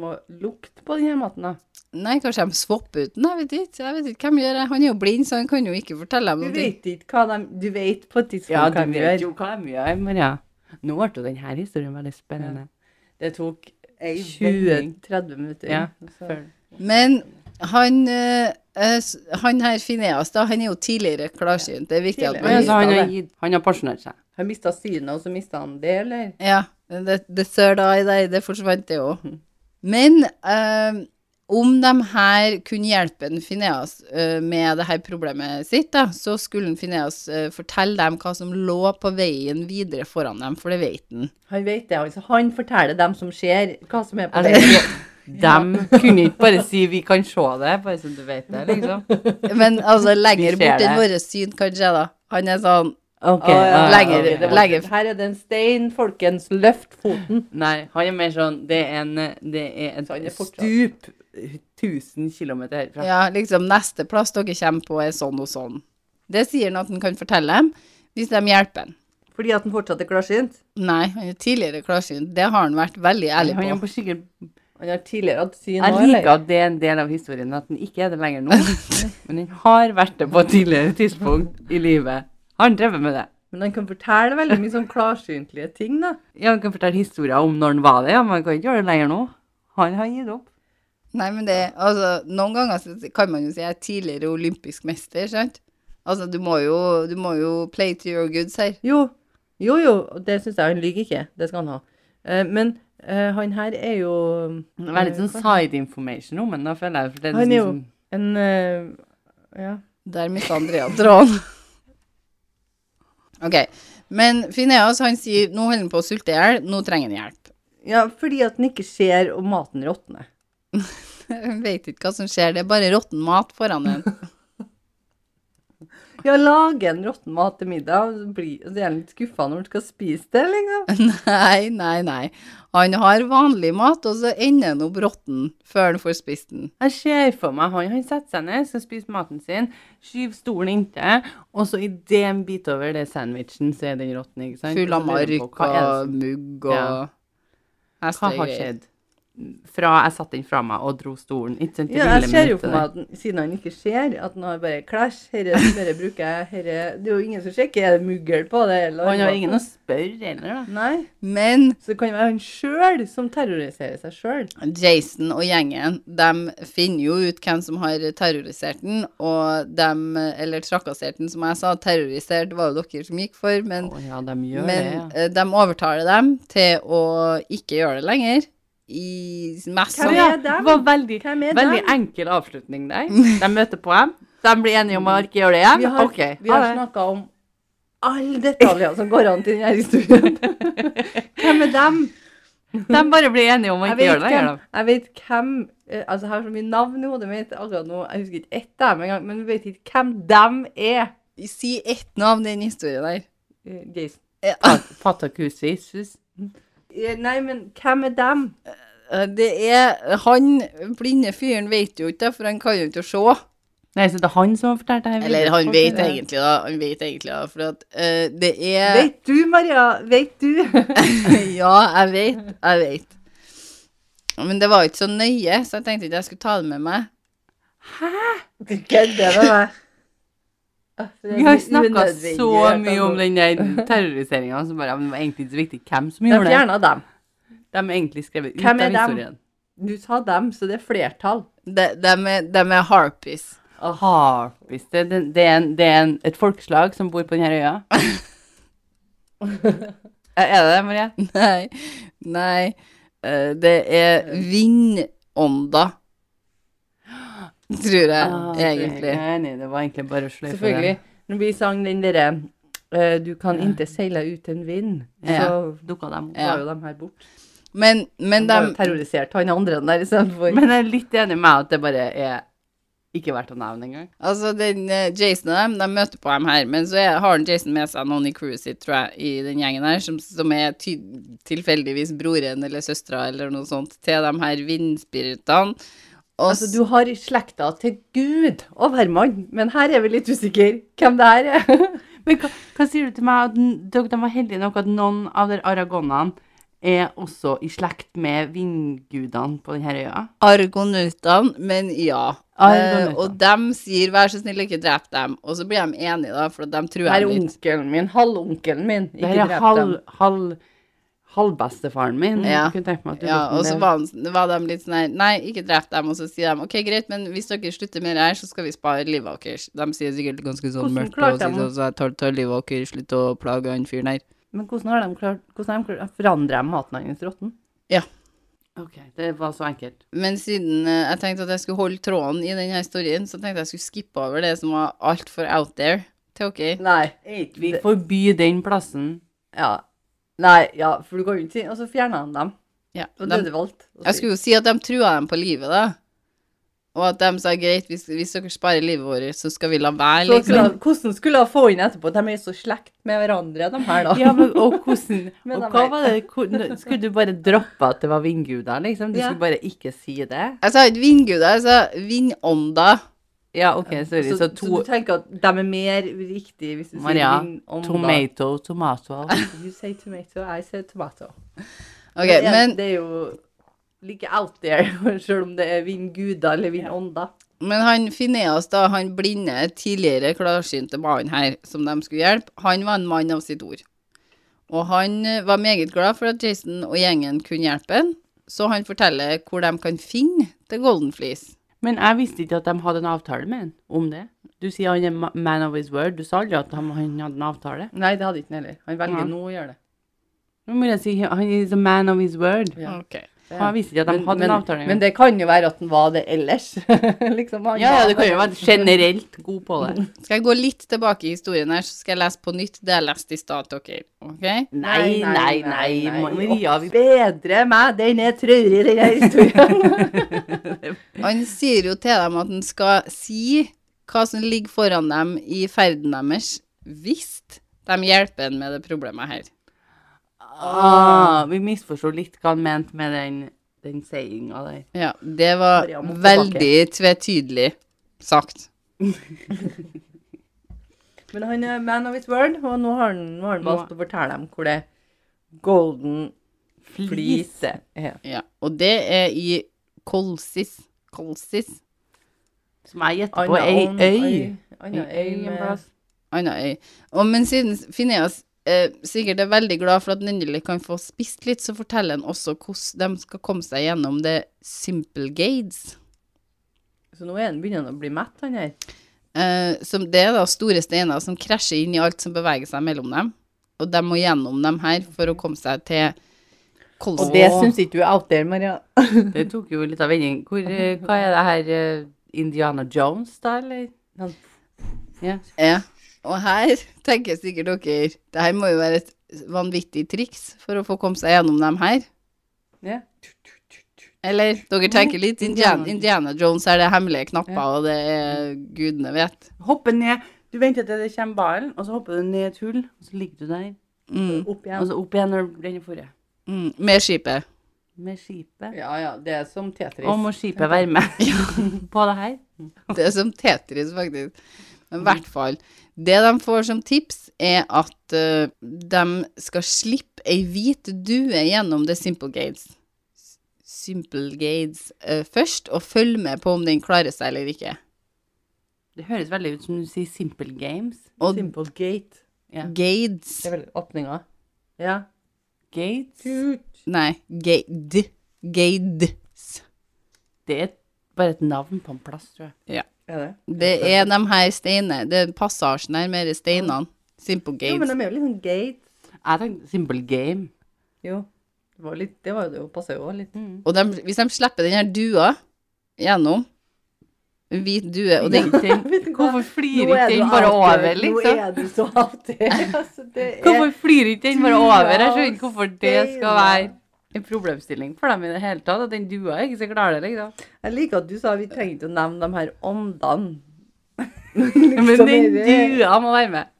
må lukte på denne maten, da. Nei, kanskje de swapper ut den, jeg vet ikke. Jeg vet ikke hvem gjør det. Han er jo blind, så han kan jo ikke fortelle dem Du vet ikke hva de Du vet på et tidspunkt Ja, hva du vet jo hva de gjør, Maria. Nå ble jo denne historien veldig spennende. Det tok 20-30 minutter. Ja, Før. Men han, eh, eh, han her Fineas, da, han er jo tidligere klarsynt. Det er viktig Tidligere. at man altså, han, har gitt, han har pensjonert seg. Han mista synet, og så mista han det, eller? Ja, the, the third eye der, det forsvant det òg. Men eh, om de her kunne hjelpe en Fineas eh, med det her problemet sitt, da, så skulle Fineas Phineas eh, fortelle dem hva som lå på veien videre foran dem, for det vet han. Han vet det, altså. Han forteller dem som ser, hva som er på veien. de kunne ikke bare si 'vi kan se det', bare så du vet det, liksom. Men altså, lenger bort enn det. vårt syn, kanskje, da. Han er sånn Ok, Å, ja, lenger- ok, var- lenger- Her er det en stein, folkens. Løft foten. Nei, han er mer sånn Det er, en, det er Så er stup 1000 km herfra. Ja, liksom neste plass dere kommer på er sånn og sånn. Det sier han at han kan fortelle dem, hvis de hjelper han. Fordi at han fortsatt er klarsynt. Nei, han er tidligere klarsynt. Det har han vært veldig ærlig Han er på. på Han har tidligere hatt syn Jeg liker at det er en del av historien, at han ikke er det lenger nå. Men han har vært det på et tidligere tidspunkt i livet. Han drevet med det. Men han kan fortelle veldig mye sånn klarsyntlige ting, da. Ja, Han kan fortelle historier om når han var det, ja, men han kan ikke gjøre det lenger nå. Han har gitt opp. Nei, men det Altså, noen ganger så kan man jo si jeg er tidligere olympisk mester, sant? Altså, du må jo, du må jo play to your goods her. Jo, jo, jo, det syns jeg han lyver ikke. Det skal han ha. Eh, men eh, han her er jo Det er litt sånn side information om han, da, føler jeg. For det er Han er jo liksom en eh, Ja. Der mista Andrea tråden. OK. Men Fineas, han sier nå holder han på å sulte i hjel, nå trenger han hjelp. ja, fordi at han ikke ser om maten råtner. Han vet ikke hva som skjer, det er bare råtten mat foran ham. Ja, lage en råtten mat til middag, blir- så er han litt skuffa når han skal spise det, liksom. Nei, nei, nei. Han har vanlig mat, og så ender han opp råtten før han får spist den. Jeg ser for meg han, han setter seg ned, skal spise maten sin, skyver stolen inntil, og så idet en bit over det sandwichen, så er den råtten, ikke sant? Full av mark og mugg og Ja. Hva har skjedd? Fra jeg satte den fra meg og dro stolen. Ikke sant? Ja, jeg ser jo for meg at siden han ikke ser, at han har bare clash. Herre, herre bruker jeg, herre Det er jo ingen som sjekker. Er det muggel på det, eller han har ingen å spørre heller, da. Nei. Men Så det kan være han sjøl som terroriserer seg sjøl. Jason og gjengen, de finner jo ut hvem som har terrorisert den, og dem, eller trakassert den, som jeg sa, terrorisert var jo dere som gikk for, men, oh, ja, de men det, ja. eh, de overtaler dem til å ikke gjøre det lenger. I messa. Hvem er var veldig, veldig enkel avslutning der. De møter på dem. De blir enige om å ikke gjøre det igjen. Vi har, okay. vi har snakka om alle detaljer som går an til denne historien. Hvem er dem? De bare blir enige om å ikke gjøre det hvem, lenger. jeg vet hvem eh, Altså, jeg har så mye navn i hodet mitt akkurat nå. Jeg husker ikke ett av dem engang, men vi vet ikke hvem dem er. Si ett navn i den historien der. Eh, Jason. Ja. da. Eh, Nei, men hvem er dem? Eh, Det er Han blinde fyren vet jo ikke for han kan jo ikke se. Nei, så det er han som har fortalt det her? Eller han vet det. egentlig da, han vet egentlig da, for at uh, det er Vet du, Maria? Vet du? Ja, jeg vet, jeg vet. Men det var ikke så nøye, så jeg tenkte ikke jeg skulle ta det med meg. Hæ? Du kødder med meg. Ah, for det er Vi har snakka så mye om den der terroriseringa, så bare, men det var egentlig ikke så viktig hvem som gjorde det. fjerna dem. De er egentlig skrevet ut Hvem er av dem? historien. Du sa dem, så det er flertall. De, de, er, de er harpies. Harpis. Det, det, det er, en, det er en, et folkeslag som bor på denne øya. er er det det, Marie? Nei, nei. eh, det er vindånder. Tror jeg, Ah, egentlig. Enig, det var egentlig bare å sløyfe Selvfølgelig. Når vi sang den derre uh, Du kan ikke seile ut en vind, Ja. så. Dukka opp. Ja. jo de her bort. Men, men de har de jo terrorisert han andre der istedenfor. Men jeg er litt enig med at det bare er ikke verdt å nevne engang. Altså, den eh, Jason og dem, de møter på dem her, men så er, har Jason med seg noen i crewet sitt, tror jeg, i den gjengen her, som, som er tilfeldigvis broren eller søstera eller noe sånt til de her vindspiritene. Og Altså, du har slekta til Gud og hvermann, men her er vi litt usikre hvem det her er. Men hva, hva sier du til meg at dere de var heldige nok at noen av dere aragonene er også i slekt med vindgudene på denne øya? Argonautene, men ja. Argonautene. Eh, og de sier 'vær så snill, ikke drep dem', og så blir de enige, da, for de tror her jeg er litt. onkelen min, halvonkelen min. Ikke drep dem. halv, halv, halvbestefaren min. Ja. Jeg kunne tenke meg at du Ja, og så var, var de litt sånn her 'nei, ikke drep dem', og så sier de 'ok, greit, men hvis dere slutter med det her, så skal vi spare livet deres'. De sier sikkert ganske sånn Hvordan mørkt, og sier sånn, så jeg tar, tar livet deres, slutt å plage han fyren her. Men hvordan har de klart Hvordan har de klart Forandrer de maten hans råtten? Ok, det var så enkelt. Men siden eh, jeg tenkte at jeg skulle holde tråden i denne historien, så tenkte jeg jeg skulle skippe over det som var altfor out there til dere. Nei. Vi forbyr den plassen. Ja. Nei, ja, for du kan jo ikke si Og så fjerna han dem. Ja, Og de, det de, valgt. å jeg skulle jo si at de trua dem på livet, da. Og at de sa greit, hvis, hvis dere sparer livet vårt, så skal vi la være, Så skulle, liksom. hvordan skulle hun få inn etterpå? De er jo så slekt med hverandre, de her, da. Ja, men og hvordan Men Og hva var det hvor- Skulle du bare droppe at det var vindguder, liksom? Du Ja. skulle bare ikke si det? Jeg sa ikke vindguder, jeg sa vindånder. Ja, OK, sorry. så, Så så du tenker at de er mer riktige hvis du Maria, sier vin om Tomato, tomato. da. You say tomato, I say tomato. Ok, er, men det er jo like out there, selv om det er vindguder eller vindånder. Men han Phineas, da, han blinde, tidligere klarsynte mannen her, som de skulle hjelpe, han var en mann av sitt ord. Og han eh, var meget glad for at Jason og gjengen kunne hjelpe ham, så han forteller hvor de kan finne The Golden Fleece. Men jeg visste ikke at de hadde en avtale med han om det. Du sier han er man of his word. Du sa aldri at han, han hadde en avtale. Nei, det hadde ikke han heller. Han velger ja. nå å gjøre det. Nå må jeg si han is a man of his word. Ja. Ok. Jeg visste ikke at de hadde men, en avtale. men det kan jo være at han var det ellers. liksom, han ja, ja, det kan jo være generelt god på det. Skal jeg gå litt tilbake i historien her, så skal jeg lese på nytt det jeg leste i stad til dere. Ok? Nei, nei, nei. Maria, vi Bedre meg, den er traurig, den her historien. Han sier jo til dem at han skal si hva som ligger foran dem i ferden deres, hvis de hjelper en med det problemet her. Ah, Vi misforsto litt hva han mente med den, den sayinga der. Ja, det var veldig tvetydelig sagt. Men han er man of his word, og nå har han, nå har han valgt å fortelle dem hvor det golden fleece er. Ja, og det er i Kolsis. Kolsis, Som jeg gjetter på ei øy. Anna øy anna øy. Og men siden Phineas eh, sikkert er veldig glad for at den endelig kan få spist litt, så forteller han også hvordan de skal komme seg gjennom det Simple Gades. Så nå er han begynner han å bli mett, han her. Eh, som det er da store steiner som krasjer inn i alt som beveger seg mellom dem. Og de må gjennom dem her for å komme seg til Kolsis. Og det syns ikke du er out there, Maria. Det tok jo litt av vending. Eh, hva er det her eh, Indiana Jones, da, eller? Han- Ja. Ja. Og her tenker sikkert dere det her må jo være et vanvittig triks for å få komme seg gjennom dem her. Ja. Eller dere tenker litt Indiana, Indiana. Indiana Jones er det hemmelige knapper, Ja. og det er gudene vet. Hoppe ned. Du venter til det kommer ballen, og så hopper du ned et hull, og så ligger du der. Mm, Opp Og så opp igjen når den er forrige. mm, med skipet. Med skipet. Ja, ja, det er som Tetris. Og må skipet være med på det her? Det er som Tetris, faktisk. Men i hvert fall. Det de får som tips, er at uh, de skal slippe ei hvit due gjennom The Simple Gates. Simple Gates uh, først, og følge med på om den klarer seg eller ikke. Det høres veldig ut som du sier Simple Games. Og Simple gate. Ja. Gades Det er vel åpninga. Ja. Gates. Tut. Nei, Gade. Gades. Det er bare et navn på en plass, tror jeg. Er det? Det er de her steinene. Det er passasjen her med steinene. Simple Jo, men de er jo litt sånn gate. Jeg tenkte Simple Game. Jo. Det var, litt, det var det passa jo også litt. Og de, hvis de slipper den her dua gjennom hvit due, og den? Hvorfor flirer er ikke den bare over, liksom? Nå er du så there. Altså, det er Hvorfor flirer ikke den bare over? Jeg skjønner ikke hvorfor det skal være en problemstilling for dem i det hele tatt. At den dua er ikke så klar det, liksom. Jeg liker at du sa vi trenger ikke å nevne de her åndene. Men Liksom, den er dua må være med.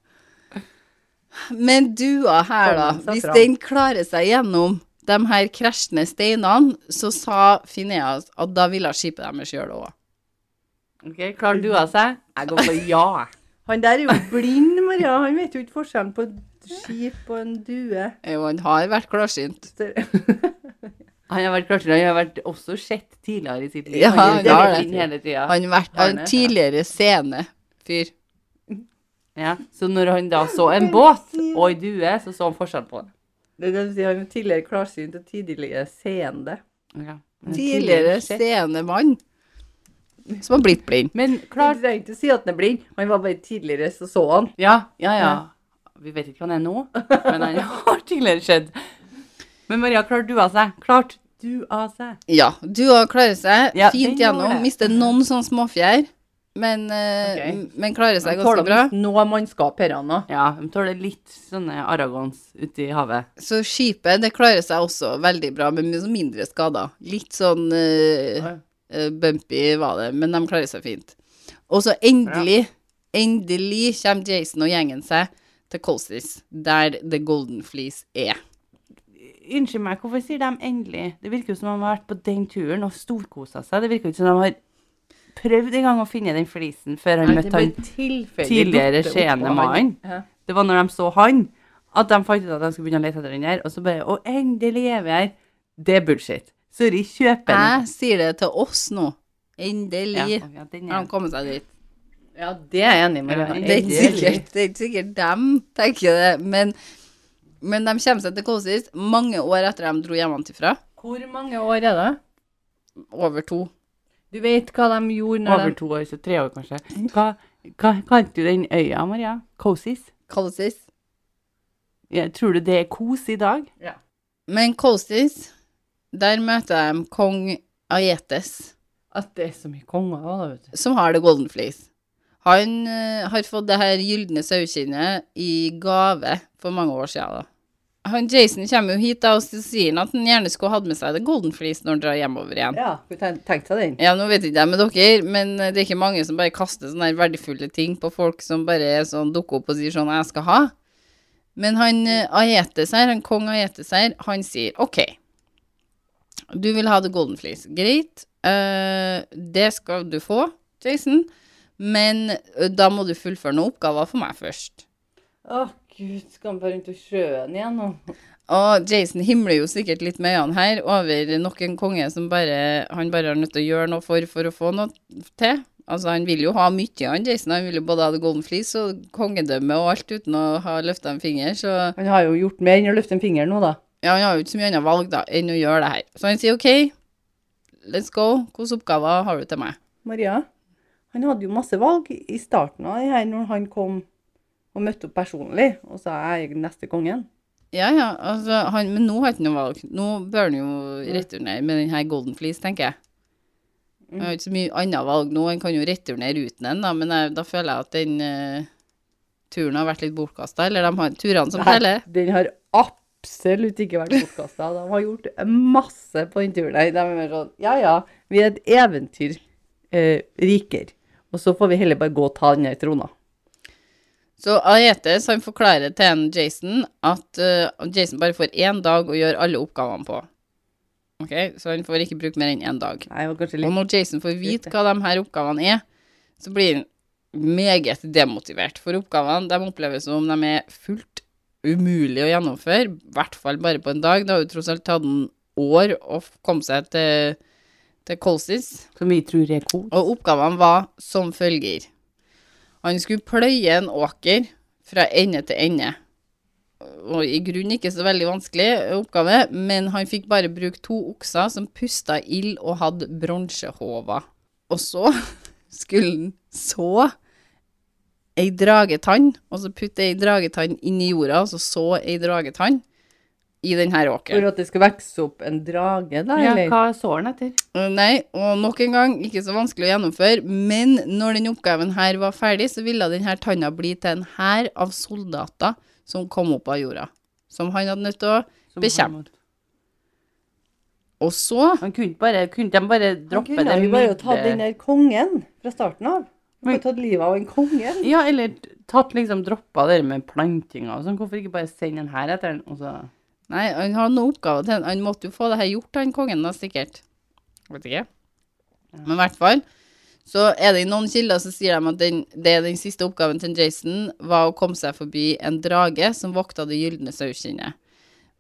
Men dua her, da. Hvis den klarer seg gjennom de her krasjende steinene, så sa Phineas at da ville skipet deres gjøre det òg. Ok, Klarer dua seg? Jeg går for ja. Han der er jo blind, Maria. Han vet jo ikke forskjellen på skip og en due. Jo, han har vært klarsynt. Han har vært klarsynt, han har vært også sett tidligere i sitt liv. Ja, han han har det. hele tida. Han har vært en tidligere scenefyr. Ja. Så når han da så en båt og ei due, så så han forskjell på det. Det er du sier, han er tidligere klarsynt og tidligere seende. Ja. Tidligere seende mann som har blitt blind. Men Du det trenger ikke å si at han er blind. Han var bare tidligere, så så han. Ja, ja, ja. Vi vet ikke hva han er nå, men han har tidligere skjedd. Men Maria, klarte av seg? Klart du av seg. Ja, du dua klarer seg Ja, fint gjennom. Mister noen sånne småfjær, men, okay. Men klarer seg ganske bra. Nå noe mannskap her nå. Ja, de tåler litt sånne aragons ute i havet. Så skipet det klarer seg også veldig bra, med mye mindre skader. Litt sånn uh, eh, bumpy var det, men de klarer seg fint. Og så endelig, endelig kommer Jason og gjengen seg til Colsis, der The Golden Fleece er. Unnskyld meg, hvorfor sier de endelig? Det virker jo som de har vært på den turen og storkosa seg. Det virker jo ikke som de har prøvd en gang å finne den flisen før han møtte han tidligere skjeende mannen. Det var når de så han, at de fant ut at de skulle begynne å lete etter den der, og så bare Å, endelig er vi her. Det er bullshit. Sorry, kjøp den. Jeg sier det til oss nå. Endelig Ja, ja, den er kommet seg dit. Ja, det er jeg enig med. deg. Det er ikke sikkert, det er ikke sikkert dem tenker det, men, men de kommer seg til Kolsis mange år etter de dro hjemmefra. Hvor mange år er det? Over to. Du vet hva de gjorde når over to år, så tre år kanskje. Hva, hva kalte du den øya, Maria? Kosis? Kosis. Ja, tror du det er kos i dag? Ja. Men Kosis, der møter de kong Aietes. At det er så mye konger da, vet du. som har det Golden Fleece. Han eh, har fått det her gylne saukinnet i gave for mange år siden. da. Han Jason kommer jo hit da, og sier at han gjerne skulle hatt med seg det Golden Fleece når han drar hjemover igjen. Ja, hun tenkt tenkt seg den. Ja, nå vet ikke jeg med dere, men det er ikke mange som bare kaster sånne her verdifulle ting på folk som bare sånn, dukker opp og sier sånn 'jeg skal ha'. Men han eh, Aetes her, han kong Aetes her, han sier OK, du vil ha det Golden Fleece. Greit, uh, det skal du få, Jason, men da må du fullføre noen oppgaver for meg først. Å, gud, skal han bare rundt og sjøen igjen nå? Og Jason himler jo sikkert litt med øynene her over nok en konge som bare, han bare har nødt til å gjøre noe for, for å få noe til. Altså, han vil jo ha mye, han Jason. Han vil jo både ha The Golden Fleece og kongedømme og alt uten å ha løfta en finger. Så Han har jo gjort mer enn å løfte en finger nå, da. ja, han har jo ikke så mye annet valg da, enn å gjøre det her. Så han sier OK, let's go. Hvilke oppgaver har du til meg? Maria, han hadde jo masse valg i starten av det her når han kom og møtte opp personlig og sa jeg er neste kongen. Ja, ja, altså, han, men nå har han ikke noe valg. Nå bør han jo returnere med den her Golden Fleece, tenker jeg. Han har ikke så mye annet valg nå. Han kan jo returnere uten den, da, men jeg, da føler jeg at den uh, turen har vært litt bortkasta. Eller de har turene som teller. Den har absolutt ikke vært bortkasta. De har gjort masse på den turen. De er sånn Ja ja, vi er et eventyr eh. Og så får vi heller bare gå og ta den der trona. Så Aetes han forklarer til en Jason at uh, Jason bare får én dag å gjøre alle oppgavene på. Ok, Så han får ikke bruke mer enn én dag. Nei, det var kanskje Og når Jason får vite hva de her oppgavene er, så blir han meget demotivert. For oppgavene de oppleves som om de er fullt umulig å gjennomføre, i hvert fall bare på en dag. Det har jo tross alt tatt en år å komme seg til, til Kolsis. Som vi tror er kos. Og oppgavene var som følger. Han skulle pløye en åker fra ende til ende. Og i grunnen ikke så veldig vanskelig oppgave, men han fikk bare bruke to okser som pusta ild og hadde bronsehåver. Og så skulle han så ei dragetann, og så putte ei dragetann inn i jorda, og så så ei dragetann i denne åkeren. For at det skal vokse opp en drage, da, Ja, eller? hva så den etter? Uh, Nei, og nok en gang, ikke så vanskelig å gjennomføre, men når den oppgaven her var ferdig, så ville denne tanna bli til en hær av soldater som kom opp av jorda, som han hadde nødt til å Som Bekjemp. Og så Han kunne ikke bare, kunne de bare Han kunne det jo bare tatt den der kongen fra starten av. Han Men- kunne tatt livet av en konge. Ja, eller tatt liksom droppa det med plantinga og sånn. Hvorfor ikke bare sende den her etter den, og så Nei, han har noen oppgaver til han. Måtte jo få det her gjort, han kongen, da, sikkert. Vet ikke. Men i hvert fall så er det i noen kilder så sier de at den, det den siste oppgaven til Jason var å komme seg forbi en drage som vokta det gylne saukinnet.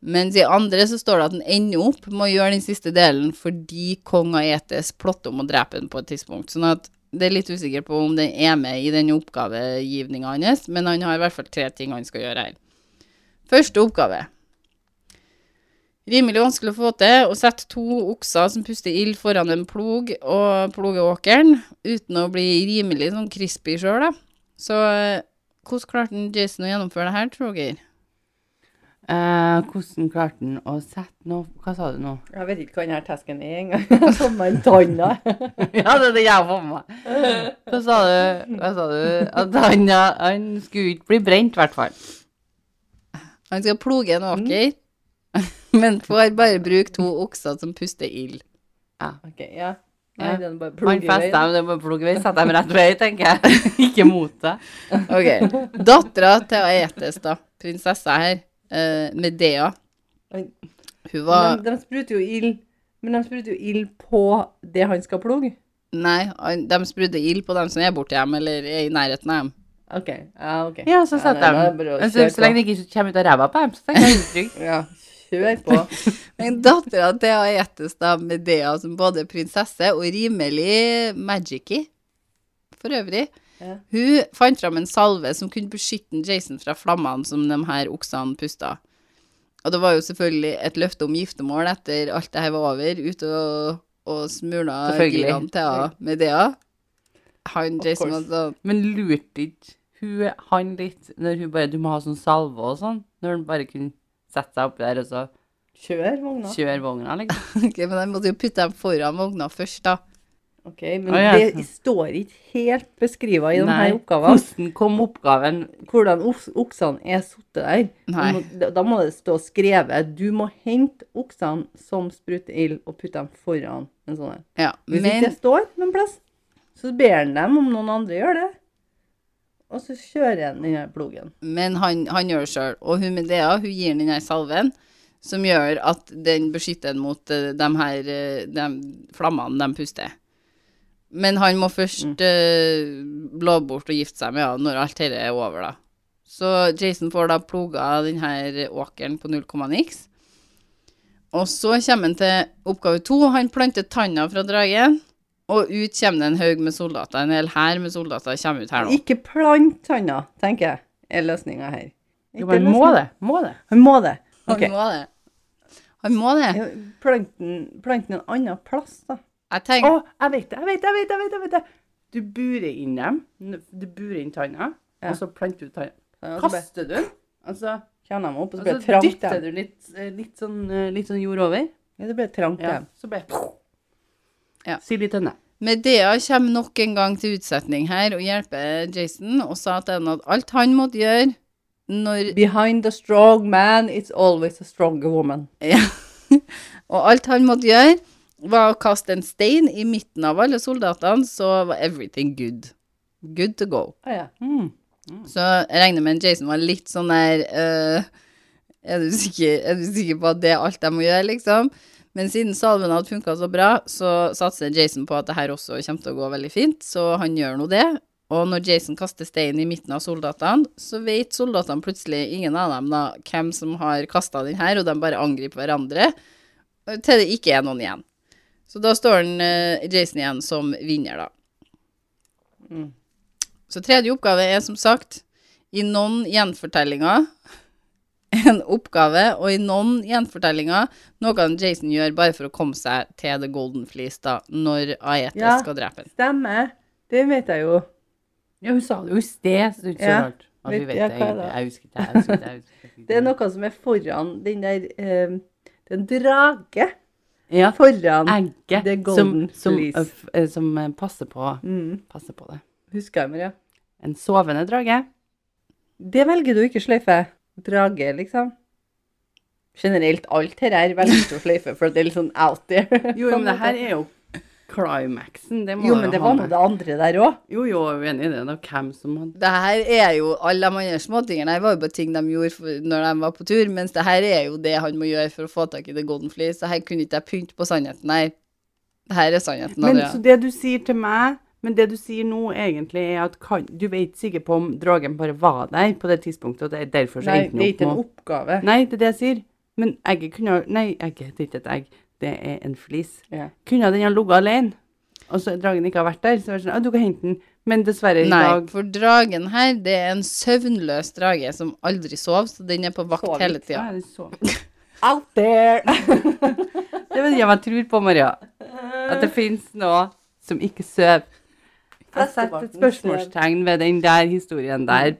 Mens i andre så står det at han ender opp med å gjøre den siste delen fordi kong Aetes plotter om å drepe den på et tidspunkt. Sånn at det er litt usikker på om den er med i den oppgavegivninga hans, men han har i hvert fall tre ting han skal gjøre her. Første oppgave. Rimelig vanskelig å få til å sette to okser som puster ild foran en plog og ploge åkeren, uten å bli rimelig sånn crispy sjøl, da. Så eh, hvordan klarte Jason å gjennomføre det her, tror dere? eh, Hvordan klarte han å sette noe Hva sa du nå? Jeg vet ikke hva denne tasken er engang. Jeg har fått meg en tann ja, det er det jeg får med meg. Hva sa du? Hva sa du? At han, han skulle ikke bli brent, i hvert fall. Han skal ploge en åker, men får bare bruke to okser som puster ild. Ja. Nei, Ja. den bare Han plugger i festa veien. dem, det må vei, setter dem rett vei, tenker jeg. ikke mot det. Ok. Dattera til Aetes, da. Prinsessa her. uh, Medea. Hun var Men de, de spruter jo ild Men de spruter jo ild på det han skal plugge. Nei, de spruter ild på dem som er borti dem, eller er i nærheten av dem. OK. Ja, ok. Ja, så setter ja, de så lenge det ikke kommer ut av ræva på dem, så tenker jeg det er trygt. Ja, Kjør på. Men dattera til Aetes, da, Medea, som både prinsesse og rimelig magicy for øvrig, Ja. hun fant fram en salve som kunne beskytte Jason fra flammene som de her oksene pusta. Og det var jo selvfølgelig et løfte om giftermål etter alt det her var over, ute og, og smurna girene til Medea. Han Jason var sånn Men lurte ikke hun han litt når hun bare Du må ha sånn salve og sånn? Når hun bare kunne sette seg oppi der og så Kjør vogna. kjøre vogna, liksom? Ok, men jeg måtte jo putte dem foran vogna først, da. Ok, men Å, ja. det står ikke helt beskrivet i denne oppgaven. Hvordan kom oppgaven Hvordan oksene er sittet der. Nei. Må, da må det stå skrevet Du må hente oksene som spruter ild, og putte dem foran en sånn en. Ja, Hvis men ikke det står noen plass, så ber han dem om noen andre gjør det. Og så kjører han den plogen. Men han, han gjør det sjøl. Og hun Medea hun gir den her salven som gjør at den beskytter den mot eh, de her eh, de flammene de puster. Men han må først eh, blå bort og gifte seg med henne når alt dette er over, da. Så Jason får da ploga denne åkeren på null komma niks. Og så kommer han til oppgave to. Han planter tanna fra dragen, og ut kommer det en haug med soldater. En hel hær med soldater kommer ut her nå. Ikke plant tanna, tenker jeg, er løsninga her. Jo, Ikke men må det? Må det? Han må det. Okay. Han må det. Han må det. Plant en annen plass, da. Jeg Å, tenker jeg vet det, jeg vet det, jeg vet det! jeg vet det, jeg vet det. Du burer inn dem. Du burer inn tanna, Ja. og så planter du tanna. Så Kaster du den, og så, kjenner de opp, og så blir det trangt dytter du litt, eh, litt, sånn, eh, litt sånn jord over. Ja, det blir trangt Ja, Så blir bare Ja. Sild i det Medea kommer nok en gang til utsetning her og hjelper Jason og sa til henne at alt han måtte gjøre når Behind a strong man, it's always a stronger woman. ja, Og alt han måtte gjøre, var å kaste en stein i midten av alle soldatene, så var everything good. Good to go. Ah, ja. Mm. Så jeg regner med at Jason var litt sånn der uh, er, du sikker, er du sikker på at det er alt jeg må gjøre, liksom? Men siden salven hadde funka så bra, så satser Jason på at det her også kommer til å gå veldig fint, så han gjør nå det. Og når Jason kaster steinen i midten av soldatene, så vet soldatene plutselig, ingen av dem, da, hvem som har kasta den her, og de bare angriper hverandre, til det ikke er noen igjen. Så da står den, øh, Jason igjen som vinner, da. Mm. Så tredje oppgave er som sagt i noen gjenfortellinger en oppgave, og i noen gjenfortellinger noe han Jason gjør bare for å komme seg til The Golden Fleece da, når Aieta Ja. skal drepe ham. Stemmer. Det vet jeg jo. Ja, hun sa det jo i sted, så det er ikke så rart. At vi Vet- vet ja, det egentlig. Jeg husker det. jeg husker ikke. jeg husker det. Det er noe som er foran den der eh, Det er en drage ja, foran egget The Golden som, Fleece. f- øh, som øh, passer, på, mm. passer på det. Husker jeg, Maria? En sovende drage. Det velger du ikke sløyfe. Drage, liksom. Generelt alt her er veldig stor sløyfe, for det er litt sånn out there. Jo, men det her er jo climaxen. Det må Jo, men det var nå det andre der òg. Jo, jo, jeg er enig i det. Det hvem som hadde Det her er jo alle de andre småtingene Det var jo bare ting de gjorde for, når de var på tur, mens det her er jo det han må gjøre for å få tak i The Golden Fleece, så her kunne ikke jeg pynte på sannheten her. Det her er sannheten. Men Andrea. så det du sier til meg Men det du sier nå, egentlig, er at kan, du vet sikkert på om dragen bare var der på det tidspunktet, og det er derfor så Nei, det er ikke en opp oppgave. Nei, det er det jeg sier. Men egget kunne Nei, egget det er ikke et egg. Det er en flis. Ja. Kunne den ha ligget alene? Og så dragen ikke har vært der? Så er det sånn, ah, du kan hente den. Men dessverre, i Nei, dag for dragen her, det er en søvnløs drage som aldri sov, så den er på vakt Sovet. hele tida. Det Out there! Det vil jeg meg jeg tror på, Maria. At det fins noe som ikke sover. Jeg setter et spørsmålstegn ved den der historien der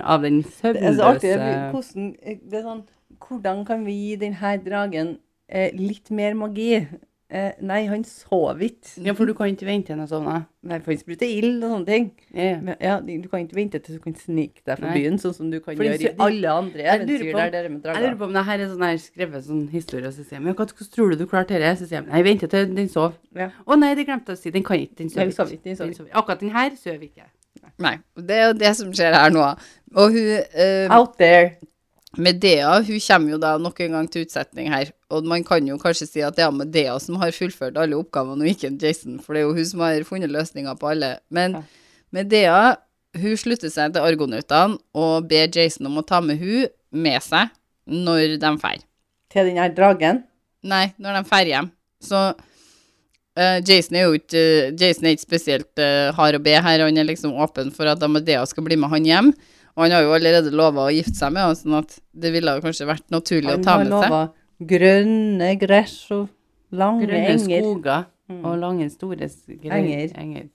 av den Det er søvnløse Hvordan, det er sånn, hvordan kan vi gi denne dragen eh, litt mer magi? Eh, nei, han sov ikke. Ja, for du kan ikke vente til og sovne Nei, for han spruter ild og sånne ting. Ja. Men, ja, du kan ikke vente til du kan snike deg fra byen, sånn som du kan Fordi gjøre i alle andre eventyr der dere med Jeg lurer på om det her er sånn her skrevet sånn historie, og så sier jeg, hvordan tror du du klarte dette? Så sier jeg, nei, vente til den sov. Ja. Å nei, det glemte jeg å si, den kan ikke, den sover sov ikke. den Den sover ikke. Akkurat den her sover ikke. Nei. Det er jo det som skjer her nå. Og hun uh, Out there. Medea hun kommer jo da nok en gang til utsetning her. Og man kan jo kanskje si at det er Medea som har fullført alle oppgavene, og ikke Jason, for det er jo hun som har funnet løsninger på alle. Men Ja. Medea hun slutter seg til argonautene og ber Jason om å ta med hun med seg når de drar. Til den her dragen. Nei, når de drar hjem. Så uh, Jason er jo ikke, uh, Jason er ikke spesielt uh, hard å be her. Han er liksom åpen for at Amadea skal bli med han hjem. Og han har jo allerede lova å gifte seg med henne, sånn at det ville kanskje vært naturlig Han å ta med seg. Han har lova grønne gress og lange Grønne enger. skoger Mm. og lange, store Enger. enger.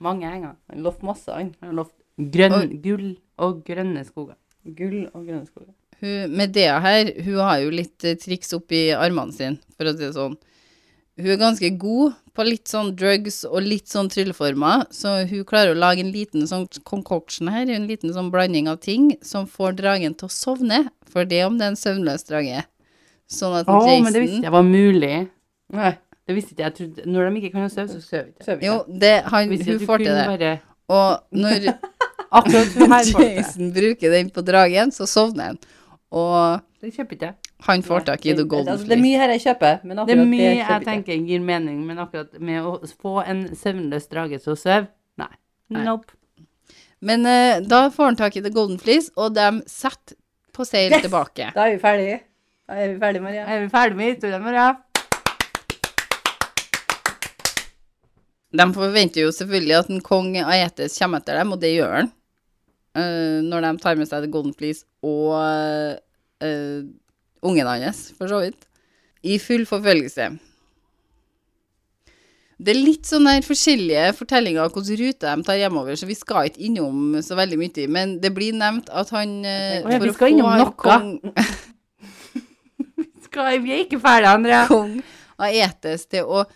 Mange enger. Han lovte masse, han. Han har lovt grønn, Og- gull og grønne skoger. Gull og grønne skoger. Hun, Medea her, hun har jo litt eh, triks oppi armene sine, for å si det sånn. Hun er ganske god på litt sånn drugs og litt sånn trylleformer, så hun klarer å lage en liten sånn concoction her, en liten sånn blanding av ting som får dragen til å sovne, for det om det er en søvnløs drage. Sånn at Å, Jason men det visste jeg var mulig. Nei, Det visste ikke jeg. Trodde, når de ikke kan sove, så sover ikke. Jo, det, han, hun får til det. Bare, Og når. Jason bruker den på dragen, så sovner han. Og Det kjøper ikke jeg. Han får tak i The Golden fleece. det er mye her jeg kjøper, men Det er mye kjøper jeg ikke. tenker gir mening, men akkurat med å få en søvnløs drage til å sove, nei. Nei. Nope. Men uh, da får han tak i The Golden Fleece, og de setter på seil Yes! tilbake. Da er vi ferdige. Da er vi ferdige, Maria. Er vi ferdige med historien Maria. De forventer jo selvfølgelig at en kong Aetes kommer etter dem, og det gjør han. Uh, når de tar med seg The Golden Fleece og eh, ungen hans, for så vidt. I full forfølgelse. Det er litt sånn der forskjellige fortellinger av hvilken rute de tar hjemover, så vi skal ikke innom så veldig mye. Men det blir nevnt at han eh, Å ja, vi skal innom noe. Kong, Skal, vi er ikke ferdige, Andrea. kong Aetes til å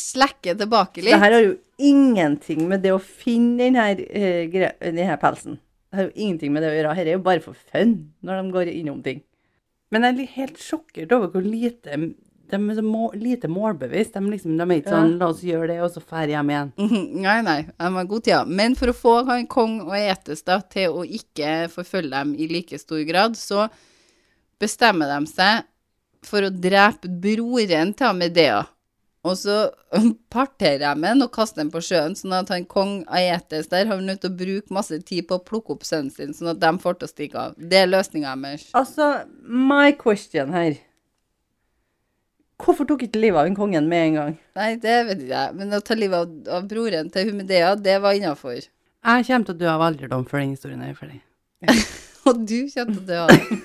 slekke tilbake Det litt. her har jo ingenting med det å finne denne, eh, gre- den her pelsen. Det har jo ingenting med det å gjøre. Her er jo bare for fun når de går innom ting. Men jeg er helt sjokkert over hvor lite de er så må, lite målbevisst. De, liksom, de er ikke sånn 'la oss gjøre det', og så drar hjem igjen. Mhm, Nei, nei, de har god tid. Men for å få han kong og etes da, til å ikke forfølge dem i like stor grad, så bestemmer de seg for å drepe broren til Amedea. Og så parterer jeg med den og kaster den på sjøen, sånn at han kong Aetes der har nødt til å bruke masse tid på å plukke opp sønnen sin, sånn at de får til å stikke av. Det er løsninga deres. Altså, my question her. Hvorfor tok ikke livet av en kongen med en gang? Nei, det vet ikke jeg, men å ta livet av, av broren til Humidea, det var innafor. Jeg kommer til å dø av alderdom før den historien er ferdig. Og du kommer til å dø av det.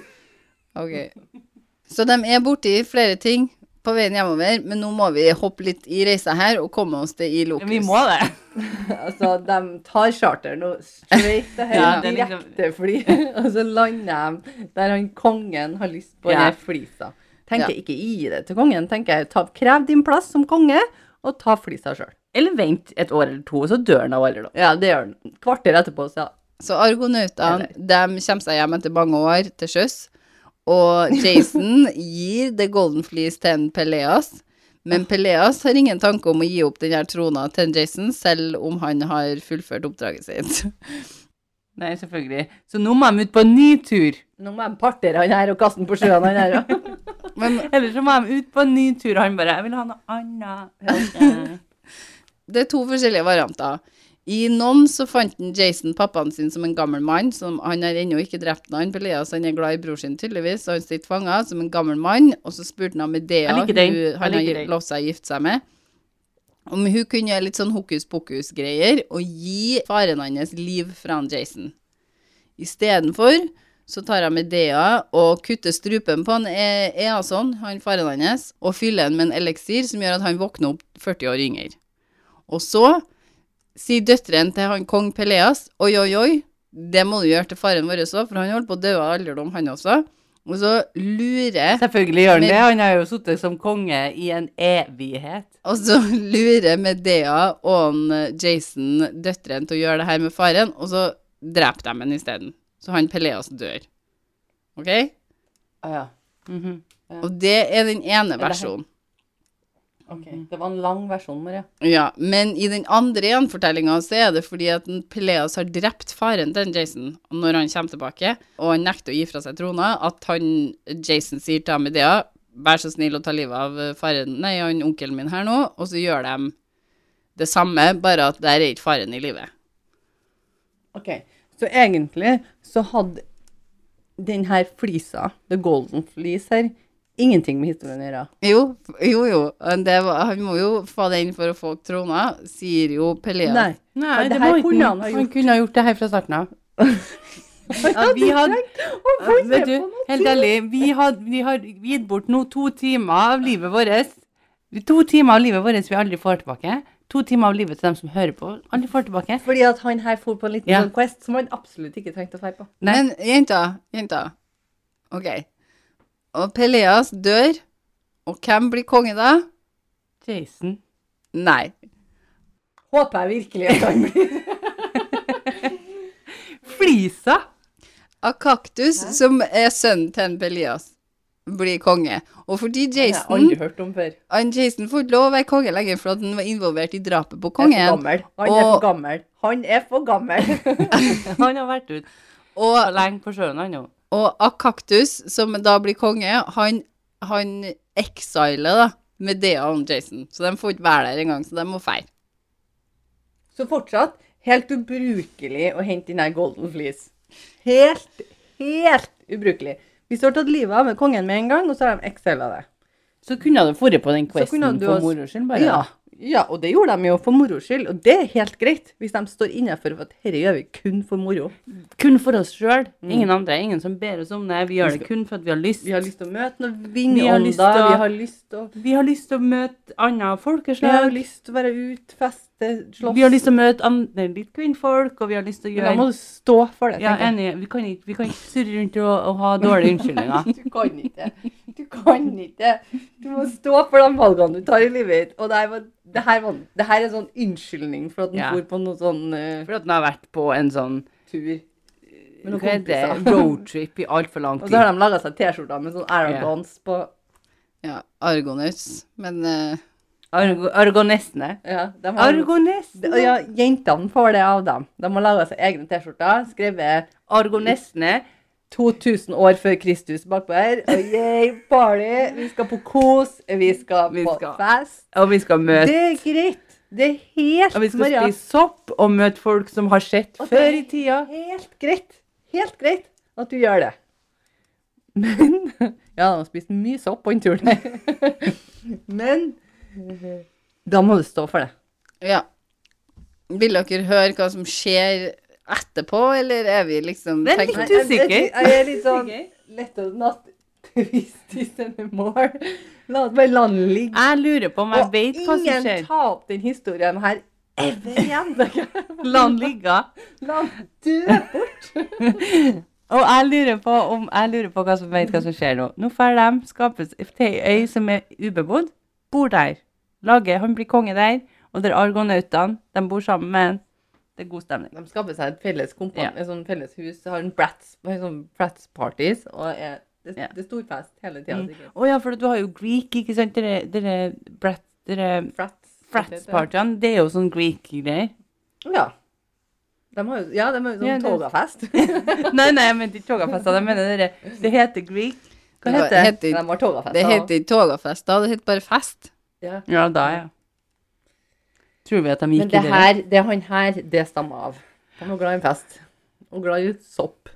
Ok. Så de er borti flere ting på veien hjemover, men nå må vi hoppe litt i reisa her og komme oss til i Lokus. Vi må det. Altså, de tar charter nå straight til Ja, her, det er liksom- direkte fly, og så lander de der han kongen har lyst på Ja. den flisa. Tenker Ja. ikke gi det til kongen, tenker jeg, ta, krev din plass som konge, og ta flisa sjøl. Eller vent et år eller to, og så dør han av alderdom. Ja, det gjør han. Kvarter etterpå, så ja. Så argonautene de kommer seg hjem etter mange år til sjøs, og Jason gir The Golden Fleece til en Peleas. Men Peleas har ingen tanke om å gi opp denne trona til en Jason, selv om han har fullført oppdraget sitt. Nei, selvfølgelig. Så nå må de ut på en ny tur. Nå må de partere han her og kaste han på sjøen, han her. òg. Eller så må de ut på en ny tur, og han bare 'Jeg vil ha noe annet'. det er to forskjellige varianter. I noen så fant han Jason pappaen sin som en gammel mann. Som han har ennå ikke drept noen. Peleas han er glad i bror sin tydeligvis, og han sitter fanga som en gammel mann. Og så spurte han Medea, Jeg hun, han har lovt seg å gifte seg med. Om hun kunne gjøre litt sånn hokus pokus-greier og gi faren hans liv fra han Jason. Istedenfor så tar han Medea og kutter strupen på han E- Eason, han faren hans, og fyller han med en eliksir som gjør at han våkner opp 40 år yngre. Og så sier døtrene til han kong Peleas oi, oi, oi, det må du gjøre til faren vår også, for han holdt på å dø av alderdom, han også. Og så lurer Selvfølgelig gjør han med, det. Han har jo sittet som konge i en evighet. Og så lurer Medea og Jason døtrene til å gjøre det her med faren, og så dreper de ham isteden. Så han Peleas dør. OK? Ah, ja. Mhm. Og det er den ene versjonen. Ok, Det var en lang versjon, Maria. Ja, men i den andre gjenfortellinga så er det fordi at Peleas har drept faren til Jason når han kommer tilbake, og han nekter å gi fra seg trona, at han, Jason sier til Amedea vær så snill å ta livet av eh, faren, nei, han onkelen min her nå, og så gjør de det samme, bare at der er ikke faren i livet. Ok, så egentlig så hadde den her flisa, the golden fleece her, ingenting med historien å gjøre. Jo, jo, jo. Det var, han må jo få den for å få trona, sier jo Peleas. Nei. Nei, det det her må ikke kunne han ha gjort. Han kunne ha gjort det her fra starten av. Ja, vi hadde Vet du, helt ærlig, vi har, vi har gitt bort nå to timer av livet vårt. To timer av livet vårt vi aldri får tilbake. To timer av livet til dem som hører på, aldri får tilbake. Fordi at han her for på en liten Ja. sånn quest som han absolutt ikke trengte å dra på. Nei. Men jenta, jenta. OK. Og Peleas dør, og hvem blir konge da? Jason. Nei. Håper jeg virkelig at han blir Flisa! Akaktus, som er sønnen til Peleas, Pelias, blir konge. Og fordi Jason Jeg har aldri hørt om før. han Jason får ikke lov å være konge lenger for at han var involvert i drapet på Han er for kongen. gammel. Han er for gammel. Han er for gammel. Han har vært ute Og, så lenge på sjøen, han nå. Og Akaktus, som da blir konge, han, han exiler da Medea og Jason. Så de får ikke være der engang, så de må feire. Så fortsatt helt ubrukelig å hente inn her Golden Fleece. Helt, helt ubrukelig. Hvis du har tatt livet av med kongen med en gang, og så har de excela det. Så kunne du dratt på den questen for moro skyld, bare. Ja, ja, og det gjorde de jo for moro skyld, og det er helt greit. Hvis de står innenfor for at dette gjør vi kun for moro. Kun for oss sjøl. Ingen andre. Ingen som ber oss om det. Vi gjør det kun for at vi har lyst. Vi har lyst til å møte noen Vi vindånder, vi har lyst til å Vi har lyst til å møte andre vi har lyst til å være ute, feste, slåss. Vi har lyst til å møte andre litt kvinnfolk, og vi har lyst til å Men da må du stå for det. Ja, enig. Vi kan ikke, vi kan ikke surre rundt og, og ha dårlige unnskyldninger. Du kan ikke. Du kan ikke. Du må stå for de valgene du tar i livet ditt. Og det her, var, det her, var, det her er sånn unnskyldning for at du Ja. bor på noe sånn uh, For at den har vært på en sånn tur. Med noen er kompiser. Roadtrip i altfor lang tid. Og så har de laga seg T-skjorter med sånn arrogance på Ja, Argonauts. Men uh... Argo, argonessene. Ja, Argonessene. ja jentene får det av dem. De har laga seg egne T-skjorter, skrevet Argonessene. 2000 år før Kristus bakpå her. Og yay, party! Vi skal på kos, vi skal Vi på skal- fest. Og vi skal møte Det er greit. Det er helt Og vi skal Maria, spise sopp og møte folk som har sett Og før i tida. Helt greit. Helt greit at du gjør det. Men Ja, de har spist mye sopp på den turen her. Men da må du stå for det. ja. Vil dere høre hva som skjer etterpå, eller er vi liksom Det er litt usikker. Jeg, jeg, jeg er litt sånn lett og natt twist anymore. La bare la ligge. Jeg lurer på om jeg vet hva som skjer. ingen tar ta opp den historien her ever igjen. Land ligge. Land dø bort. Og jeg lurer på om jeg lurer på hva som vet hva som skjer nå. Nå får de skapes til ei øy som er ubebodd. Bor der. Lager, Han blir konge der. Og der argonautene, de bor sammen med. Det er god stemning. De skaper seg et felles kompan, Ja. et sånn felles hus, har en brats, sånn brats parties, og er, det, Ja. det er stor fest hele tida. Mm. oh, Å ja, for du har jo Greek, ikke sant? Dere, dere, brat, dere Frats. Frats-partyene, det er jo sånn Greek-greier. Ja. De har jo, ja, de har jo sånn Ja, togafest. Nei, nei, jeg mente ikke togafester. Jeg mener dere Det heter Greek. Hva heter det? heter, De har togafest. det heter ikke togafest, da. Det heter bare fest. Ja. Ja, da, ja. Tror vi at de Men det i det? her, det han her, det stammer av. Han var glad i en fest. Og glad i sopp.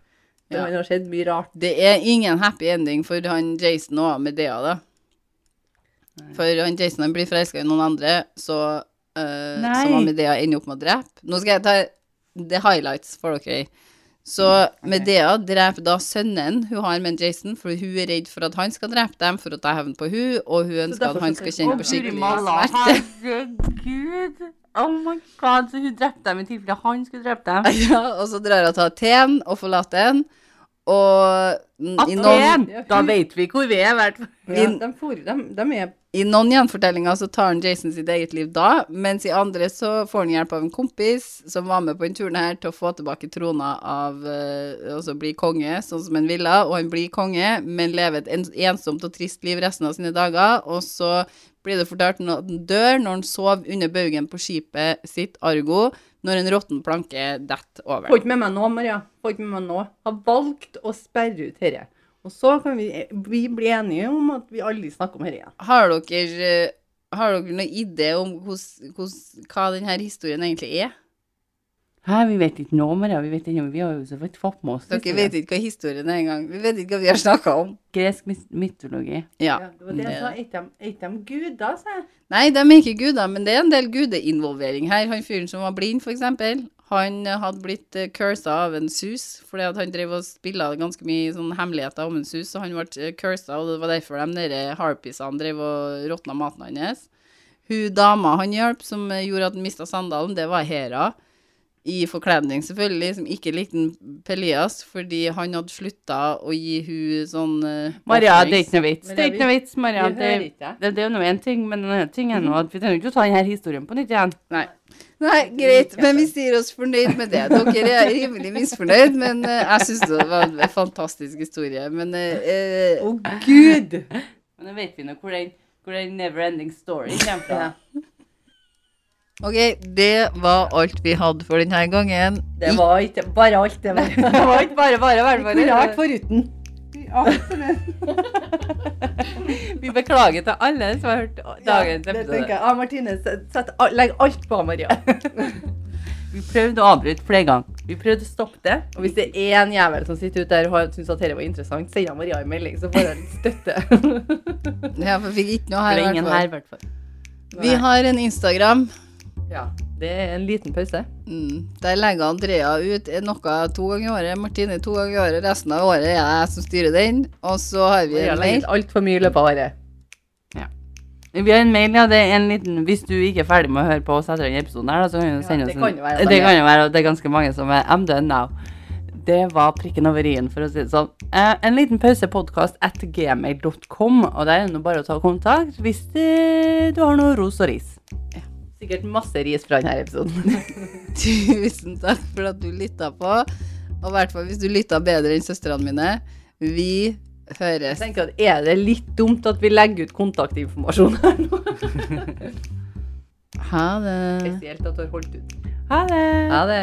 Det Ja. har skjedd mye rart. Det er ingen happy ending for han Jason og Medea, da. For han Jason han blir forelska i noen andre, så uh, som Amedea Medea ender opp med å drepe. Nå skal jeg ta the highlights for dere. Så Medea dreper da sønnen hun har med Jason, for hun er redd for at han skal drepe dem for å ta hevn på hun, og hun ønsker at han skal kjenne på skikkelig smerte. herregud. Oh my god, så hun drepte dem i tilfelle han skulle drepe dem. Ja, og så drar hun til Aten og forlater den. Og Aten! noen, Da vet vi hvor vi er, i hvert fall. Ja, de, de, de er I noen gjenfortellinger så tar han Jason sitt eget liv da, mens i andre så får han hjelp av en kompis som var med på denne turen her til å få tilbake trona av uh, Altså bli konge, sånn som han ville, og han blir konge, men lever et ensomt og trist liv resten av sine dager, og så blir det fortalt at han dør når han sov under baugen på skipet sitt, Argo, når en råtten planke detter over. Får ikke med meg nå, Maria. Får ikke med meg nå. Har valgt å sperre ut dette. Og så kan vi, vi bli enige om at vi aldri snakker om dette igjen. Har dere, eh, har dere noen idé om hos, hos, hva denne historien egentlig er? Hæ, vi vet ikke noe om det. Vi vet ikke, vi har jo så vidt fått med oss Dere vet ikke hva historien er engang. Vi vet ikke hva vi har snakka om. Gresk mytologi. Ja. Ja, det var det jeg sa. Er er ikke de guder, sa jeg? Nei, de er ikke guder, men det er en del gudeinvolvering her. Han fyren som var blind, for eksempel, han eh, hadde blitt uh, cursa av en sus, fordi at han drev og spilla ganske mye sånn hemmeligheter om en sus, og han ble uh, cursa, og det var derfor de nede harpisene drev og råtna maten hans. Hun dama han hjalp, som eh, gjorde at han mista sandalen, det var Hera. I forkledning, selvfølgelig, som ikke likte Pelias, fordi han hadde slutta å gi hun sånn uh, Maria, det er ikke noe vits. Det er ikke noe vits, Maria. Det, det, det er jo nå én ting, men en annen ting er nå at vi trenger ikke å ta denne historien på nytt igjen. Nei. Nei, greit, men vi sier oss fornøyd med det. Dere er rimelig misfornøyd, men uh, jeg syns det var en fantastisk historie. Men Å, uh, Å, gud! Men nå vet vi nå hvor den, hvor den never ending story kommer fra. OK, det var alt vi hadde for denne gangen. Det var ikke bare alt, det var Det var ikke bare bare, bare, Det kunne vært bare. foruten. Vi beklager til alle som har hørt dagens tenker episode. jeg. Ah, Martine, legg alt på, Maria. Vi prøvde å avbryte flere ganger. Vi prøvde å stoppe det. Og hvis det er en jævel som sitter ute der og har- syns at dette var interessant, send Maria en melding, så får litt støtte. Ja, for vi fikk ikke noe er her, i hvert fall. Vi har en Instagram. Ja, det er en liten pause. Mm, der legger Andrea ut noe to ganger i året. Martine to ganger i året. Resten av året er jeg som styrer den. Og så har vi en mail. altfor mye i løpet av året. Vi har en mail, ja. Det er en liten Hvis du ikke er ferdig med å høre på oss etter denne episoden her, så kan du Ja, sende det oss kan jo være Det kan jo være, og det er ganske mange som er I'm done now. Det var prikken over i-en, for å si det sånn. Eh, en liten pause podkast at gmail.com, og der er det bare å ta kontakt hvis det, du har noe ros og ris. Sikkert masse ris fra denne episoden. Tusen takk for at du lytta på. Og i hvert fall hvis du lytta bedre enn søstrene mine. Vi Jeg høres. tenker at Er det litt dumt at vi legger ut kontaktinformasjon her nå? Ha det. Spesielt at du har holdt ut. Ha det! Ha det.